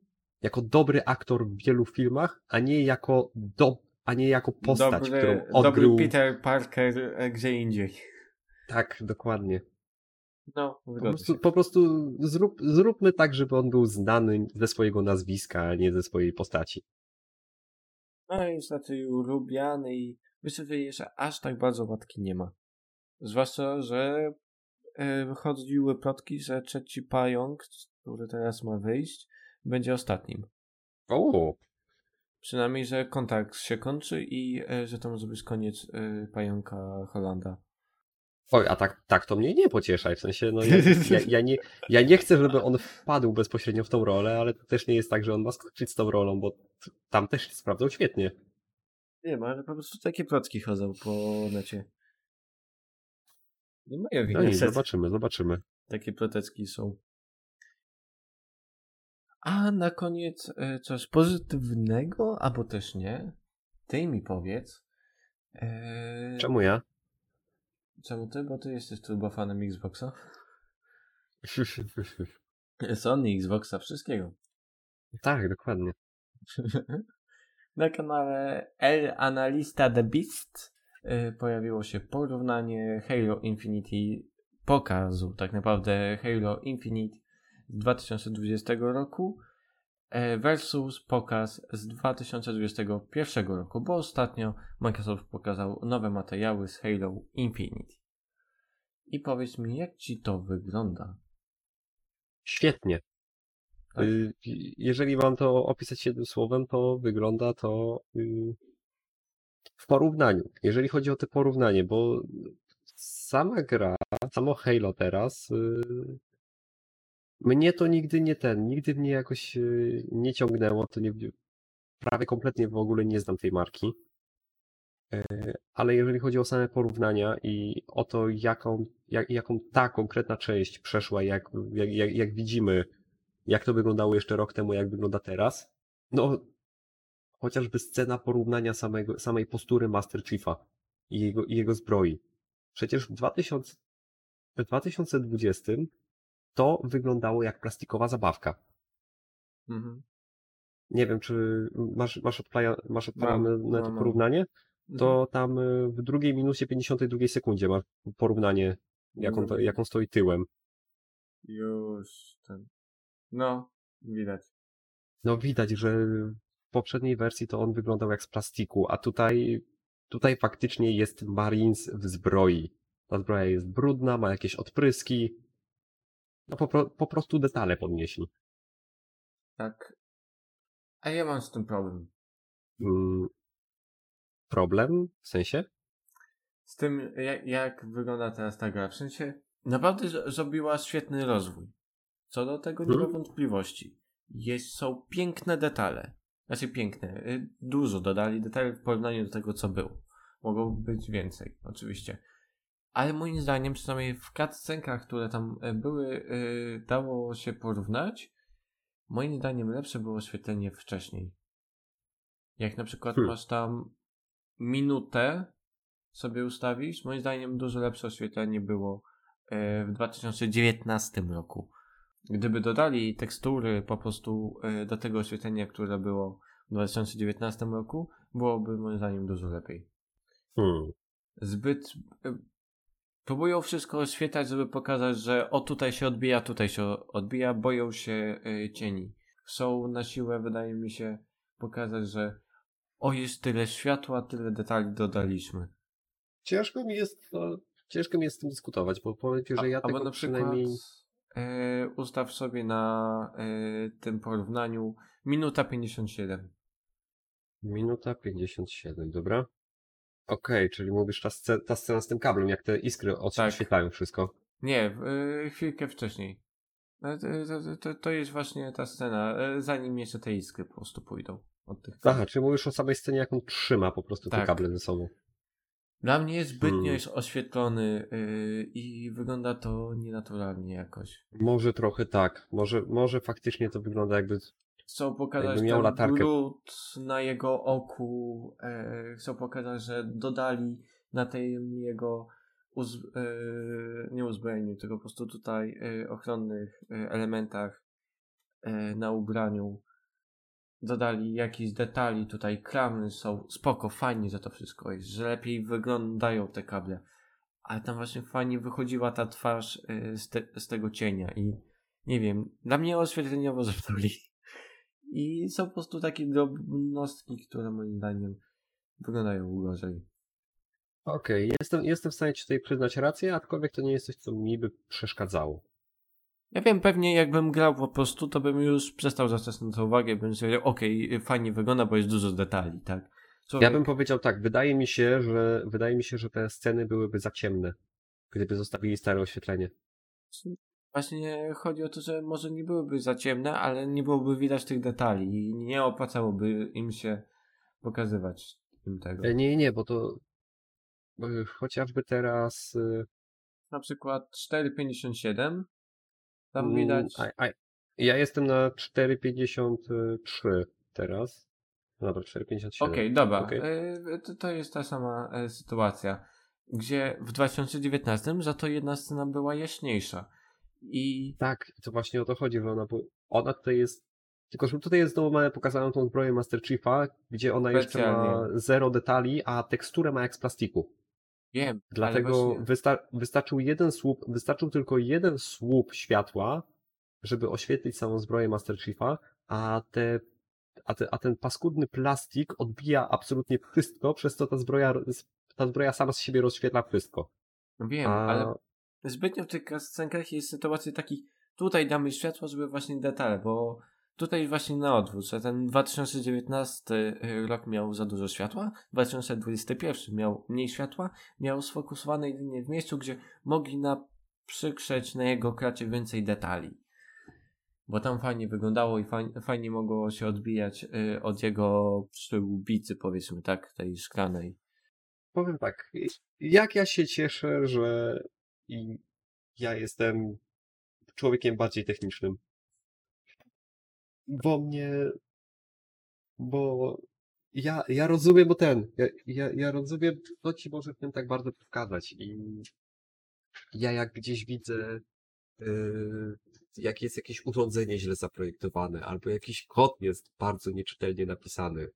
jako dobry aktor w wielu filmach, a nie jako do, a nie jako postać, dobry, którą dobry odgrył. Peter Parker e, gdzie indziej. Tak, dokładnie. No, Po prostu, po prostu zrób, zróbmy tak, żeby on był znany ze swojego nazwiska, a nie ze swojej postaci. No i jest raczej lubiany i myślę, że jeszcze aż tak bardzo łatki nie ma. Zwłaszcza, że e, chodziły plotki, że trzeci pająk, który teraz ma wyjść, będzie ostatnim. O, Przynajmniej, że kontakt się kończy i e, że to może być koniec e, pająka Holanda. Oj, a tak, tak to mnie nie pociesza, w sensie, no ja, ja, ja, nie, ja nie chcę, żeby on wpadł bezpośrednio w tą rolę, ale to też nie jest tak, że on ma skończyć z tą rolą, bo tam też się sprawdzał świetnie. Nie ma, ale po prostu takie plotki chodzą po necie. Nie moja wina, No i że zobaczymy, zobaczymy. takie ploteczki są. A na koniec e, coś pozytywnego, albo też nie. Ty mi powiedz. E, Czemu ja? Czemu ty? Bo ty jesteś turbofanem Xboxa. Sony, Xboxa, wszystkiego. tak, dokładnie. Na kanale El Analista The Beast y, pojawiło się porównanie Halo Infinity pokazu, tak naprawdę Halo Infinite z 2020 roku e, versus pokaz z 2021 roku, bo ostatnio Microsoft pokazał nowe materiały z Halo Infinite. I powiedz mi, jak ci to wygląda? Świetnie. Tak? Y, Jeżeli mam to opisać jednym słowem, to wygląda to y, w porównaniu. Jeżeli chodzi o to porównanie, bo sama gra, samo Halo teraz, y, mnie to nigdy nie ten, nigdy mnie jakoś y, nie ciągnęło, to nie, prawie kompletnie w ogóle nie znam tej marki. E, Ale jeżeli chodzi o same porównania i o to, jaką, jak, jaką ta konkretna część przeszła, jak, jak, jak, widzimy, jak to wyglądało jeszcze rok temu, jak wygląda teraz, no chociażby scena porównania samego, samej postury Master Chiefa i jego, i jego zbroi. Przecież w 2000, w 2020 to wyglądało jak plastikowa zabawka. Mhm. Nie wiem, czy masz, masz, odplaja, masz odpalane to porównanie? To tam y, w drugiej minucie 52 sekundzie masz porównanie, jaką, Mhm. jaką stoi tyłem. Już ten. No, widać. No widać, że poprzedniej wersji to on wyglądał jak z plastiku, a tutaj, tutaj faktycznie jest Marines w zbroi. Ta zbroja jest brudna, ma jakieś odpryski. No po, po prostu detale podnieśli. Tak. A ja mam z tym problem. Mm, problem? W sensie? Z tym, jak, jak wygląda teraz ta gra. W sensie, naprawdę zrobiła świetny rozwój. Co do tego nie ma Mhm. wątpliwości. Jest, są piękne detale. Znaczy piękne. y, Dużo dodali detali w porównaniu do tego, co było. Mogło być więcej, oczywiście. Ale moim zdaniem, przynajmniej w cutscenkach, które tam y, były, y, dało się porównać. Moim zdaniem lepsze było oświetlenie wcześniej. Jak na przykład Hmm. masz tam minutę sobie ustawisz, moim zdaniem dużo lepsze oświetlenie było e, w 2019 roku. Gdyby dodali tekstury po prostu e, do tego oświetlenia, które było w 2019 roku, byłoby moim zdaniem dużo lepiej. Hmm. Zbyt e, próbują wszystko oświetlać, żeby pokazać, że o tutaj się odbija, tutaj się odbija, boją się e, cieni. Chcą na siłę, wydaje mi się, pokazać, że o jest tyle światła, tyle detali dodaliśmy. Ciężko mi jest, no, ciężko mi jest z tym dyskutować, bo powiem ci, że ja A- tego na przykład przynajmniej... e, ustaw sobie na e, tym porównaniu minuta 57. Minuta 57, dobra? Okej, czyli mówisz ta, ta scena z tym kablem, jak te iskry odświetlają wszystko. Nie, e, chwilkę wcześniej. E, To, to, to, jest właśnie ta scena, e, zanim jeszcze te iskry po prostu pójdą od tych Aha, czyli mówisz o samej scenie, jak on trzyma po prostu te Tak. kable ze sobą. Dla mnie zbytnio Hmm. jest oświetlony e, i wygląda to nienaturalnie jakoś. Może trochę tak, może, może faktycznie to wygląda jakby... Chcą pokazać Jakby miał ten latarkę. brud na jego oku. E, chcą pokazać, że dodali na tej jego uz, e, nie uzbrojeniu, tylko po prostu tutaj e, ochronnych e, elementach e, na ubraniu. Dodali jakieś detali, tutaj klamy są spoko, fajnie, że to wszystko jest, że lepiej wyglądają te kable. Ale tam właśnie fajnie wychodziła ta twarz e, z, te, z tego cienia i nie wiem, dla mnie oświetleniowo zepsuli. I są po prostu takie drobnostki, które moim zdaniem wyglądają gorzej. Okej, jestem, jestem w stanie ci tutaj przyznać rację, aczkolwiek to nie jest coś, co mi by przeszkadzało. Ja wiem, pewnie jakbym grał po prostu, to bym już przestał zwracać na to uwagę, bym sobie okej, fajnie wygląda, bo jest dużo detali, tak? Człowiek, Ja bym powiedział tak, wydaje mi się, że wydaje mi się, że te sceny byłyby za ciemne, gdyby zostawili stare oświetlenie. Właśnie chodzi o to, że może nie byłyby za ciemne, ale nie byłoby widać tych detali i nie opłacałoby im się pokazywać im tego. Nie, nie, bo to e, chociażby teraz e, Na przykład 4,57 tam mm, widać... A, a, ja jestem na 4,53 teraz. Dobra, 4,57. Okej, dobra. Okej. E, To, to jest ta sama sytuacja, gdzie w 2019 za to jedna scena była jaśniejsza. I Tak, to właśnie o to chodzi, że ona, ona tutaj jest. Tylko, że tutaj jest znowu mamy pokazaną tą zbroję Master Chiefa, gdzie ona jeszcze ma Specjalnie. zero detali, a teksturę ma jak z plastiku. wiem, Dlatego wystarczył jeden słup, wystarczył tylko jeden słup światła, żeby oświetlić samą zbroję Master Chiefa, a, te, a, te, a ten paskudny plastik odbija absolutnie wszystko, przez co ta zbroja, ta zbroja sama z siebie rozświetla wszystko. wiem, A, ale zbytnio w tych scenkach jest sytuacji takich, tutaj damy światło, żeby właśnie detale, bo tutaj właśnie na odwrót, że ten 2019 rok miał za dużo światła, 2021 miał mniej światła, miał sfokusowane jedynie w miejscu, gdzie mogli naprzykrzeć na jego kracie więcej detali. Bo tam fajnie wyglądało i fajnie, fajnie mogło się odbijać y, od jego przyłbicy, powiedzmy tak, tej szklanej. Powiem tak, jak ja się cieszę, że i ja jestem człowiekiem bardziej technicznym. Bo mnie, bo ja, ja rozumiem, bo ten, ja, ja, ja rozumiem, co ci może w tym tak bardzo przeszkadzać i ja jak gdzieś widzę, yy, jak jest jakieś urządzenie źle zaprojektowane, albo jakiś kod jest bardzo nieczytelnie napisany,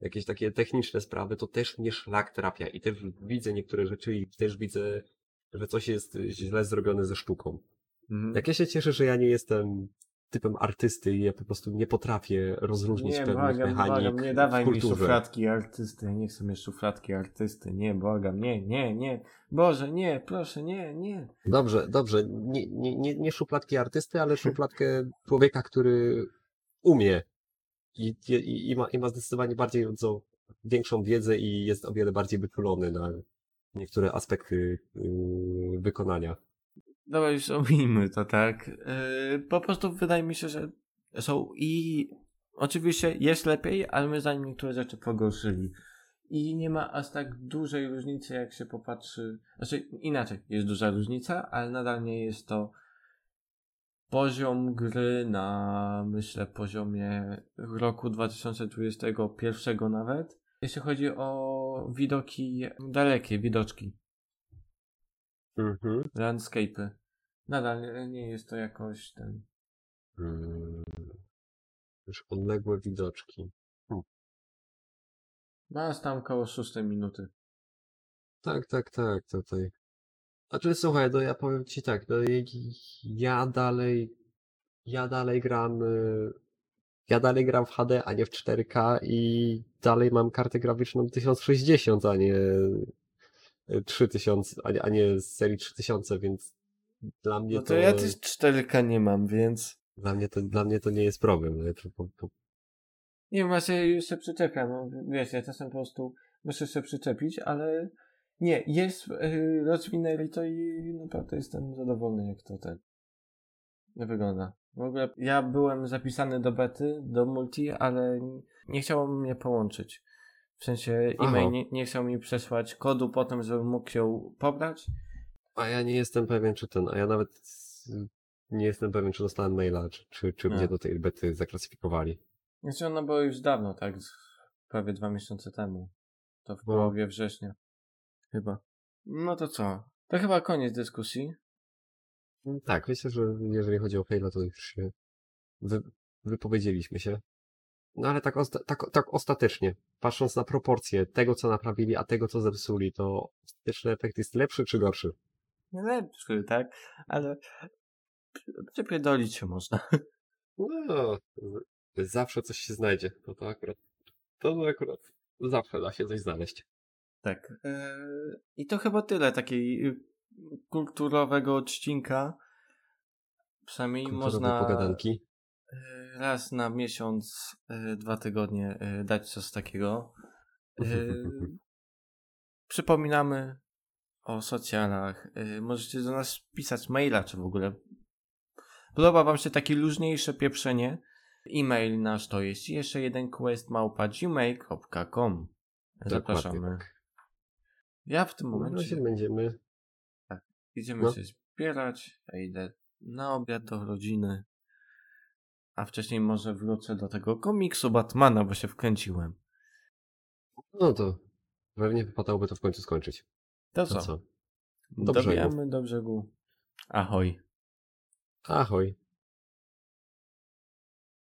jakieś takie techniczne sprawy, to też mnie szlak trafia i też widzę niektóre rzeczy i też widzę, że coś jest źle zrobione ze sztuką. Mhm. Jak ja się cieszę, że ja nie jestem typem artysty i ja po prostu nie potrafię rozróżnić Nie, pewnych błagam, mechanik błagam, nie dawaj mi szufladki artysty, nie chcę mieć szufladki artysty, nie, błagam, nie, nie, nie, Boże, nie, proszę, nie, nie. Dobrze, dobrze. Nie, nie, nie, nie szufladki artysty, ale szufladkę człowieka, który umie i, i, i, ma, i ma zdecydowanie bardziej większą wiedzę i jest o wiele bardziej wyczulony na niektóre aspekty yy, wykonania. Dobra, już omijmy to, tak. Yy, po prostu wydaje mi się, że są i oczywiście jest lepiej, ale my zanim niektóre rzeczy pogorszyli. I nie ma aż tak dużej różnicy, jak się popatrzy. Znaczy, inaczej, jest duża różnica, ale nadal nie jest to poziom gry na, myślę, poziomie roku 2021 nawet. Jeśli chodzi o widoki, dalekie widoczki, Mhm. landscape'y. Nadal nie- jest to jakoś ten. Mm. Już odległe widoczki. Masz tam koło 6 minuty. Tak, tak, tak, tutaj. Znaczy, słuchaj, no ja powiem ci tak, no ja dalej, ja dalej gram, y, ja dalej gram w HD, a nie w 4K i dalej mam kartę graficzną 1060, a nie y, 3000, a nie, a nie z serii 3000, więc dla mnie No to, to ja też 4K nie mam, więc. dla mnie to, dla mnie to nie jest problem. Nie się już się przyczepiam. No, wiesz, ja czasem po prostu muszę się przyczepić, ale nie, jest, yy, rozwinęli to i naprawdę jestem zadowolony, jak to ten wygląda. W ogóle ja byłem zapisany do bety, do multi, ale nie chciało mnie połączyć. W sensie e-mail nie, nie chciał mi przesłać kodu potem, żebym mógł ją pobrać. a ja nie jestem pewien, czy ten, a ja nawet nie jestem pewien, czy dostałem maila, czy, czy, czy mnie do tej bety zaklasyfikowali. Znaczy ona była już dawno, tak? Prawie dwa miesiące temu. To w No. połowie września. Chyba. No to co? To chyba koniec dyskusji. Tak, myślę, że jeżeli chodzi o Halo, to już się wy, wypowiedzieliśmy się. No ale tak, osta tak, tak ostatecznie, patrząc na proporcje tego, co naprawili, a tego, co zepsuli, to ostateczny efekt jest lepszy czy gorszy? Nie lepszy, tak? Ale przepierdolić się można. No, zawsze coś się znajdzie. To, to akurat, to akurat zawsze da się coś znaleźć. Tak. Eee, I to chyba tyle takiej y, kulturowego odcinka. Przynajmniej można pogadanki. y, raz na miesiąc, y, dwa tygodnie y, dać coś takiego. Przypominamy o socjalach. Możecie do nas pisać maila, czy w ogóle podoba wam się takie luźniejsze pieprzenie. E-mail nasz to jest jeszcze jeden quest małpa gmail.com. Zapraszamy. Tak. Ja w tym momencie będziemy idziemy No. się zbierać. Ja idę na obiad do rodziny. A wcześniej może wrócę do tego komiksu Batmana, bo się wkręciłem. No to pewnie wypadałoby to w końcu skończyć. To To co? co? Do brzegu. Dobijamy do brzegu. Ahoj. Ahoj.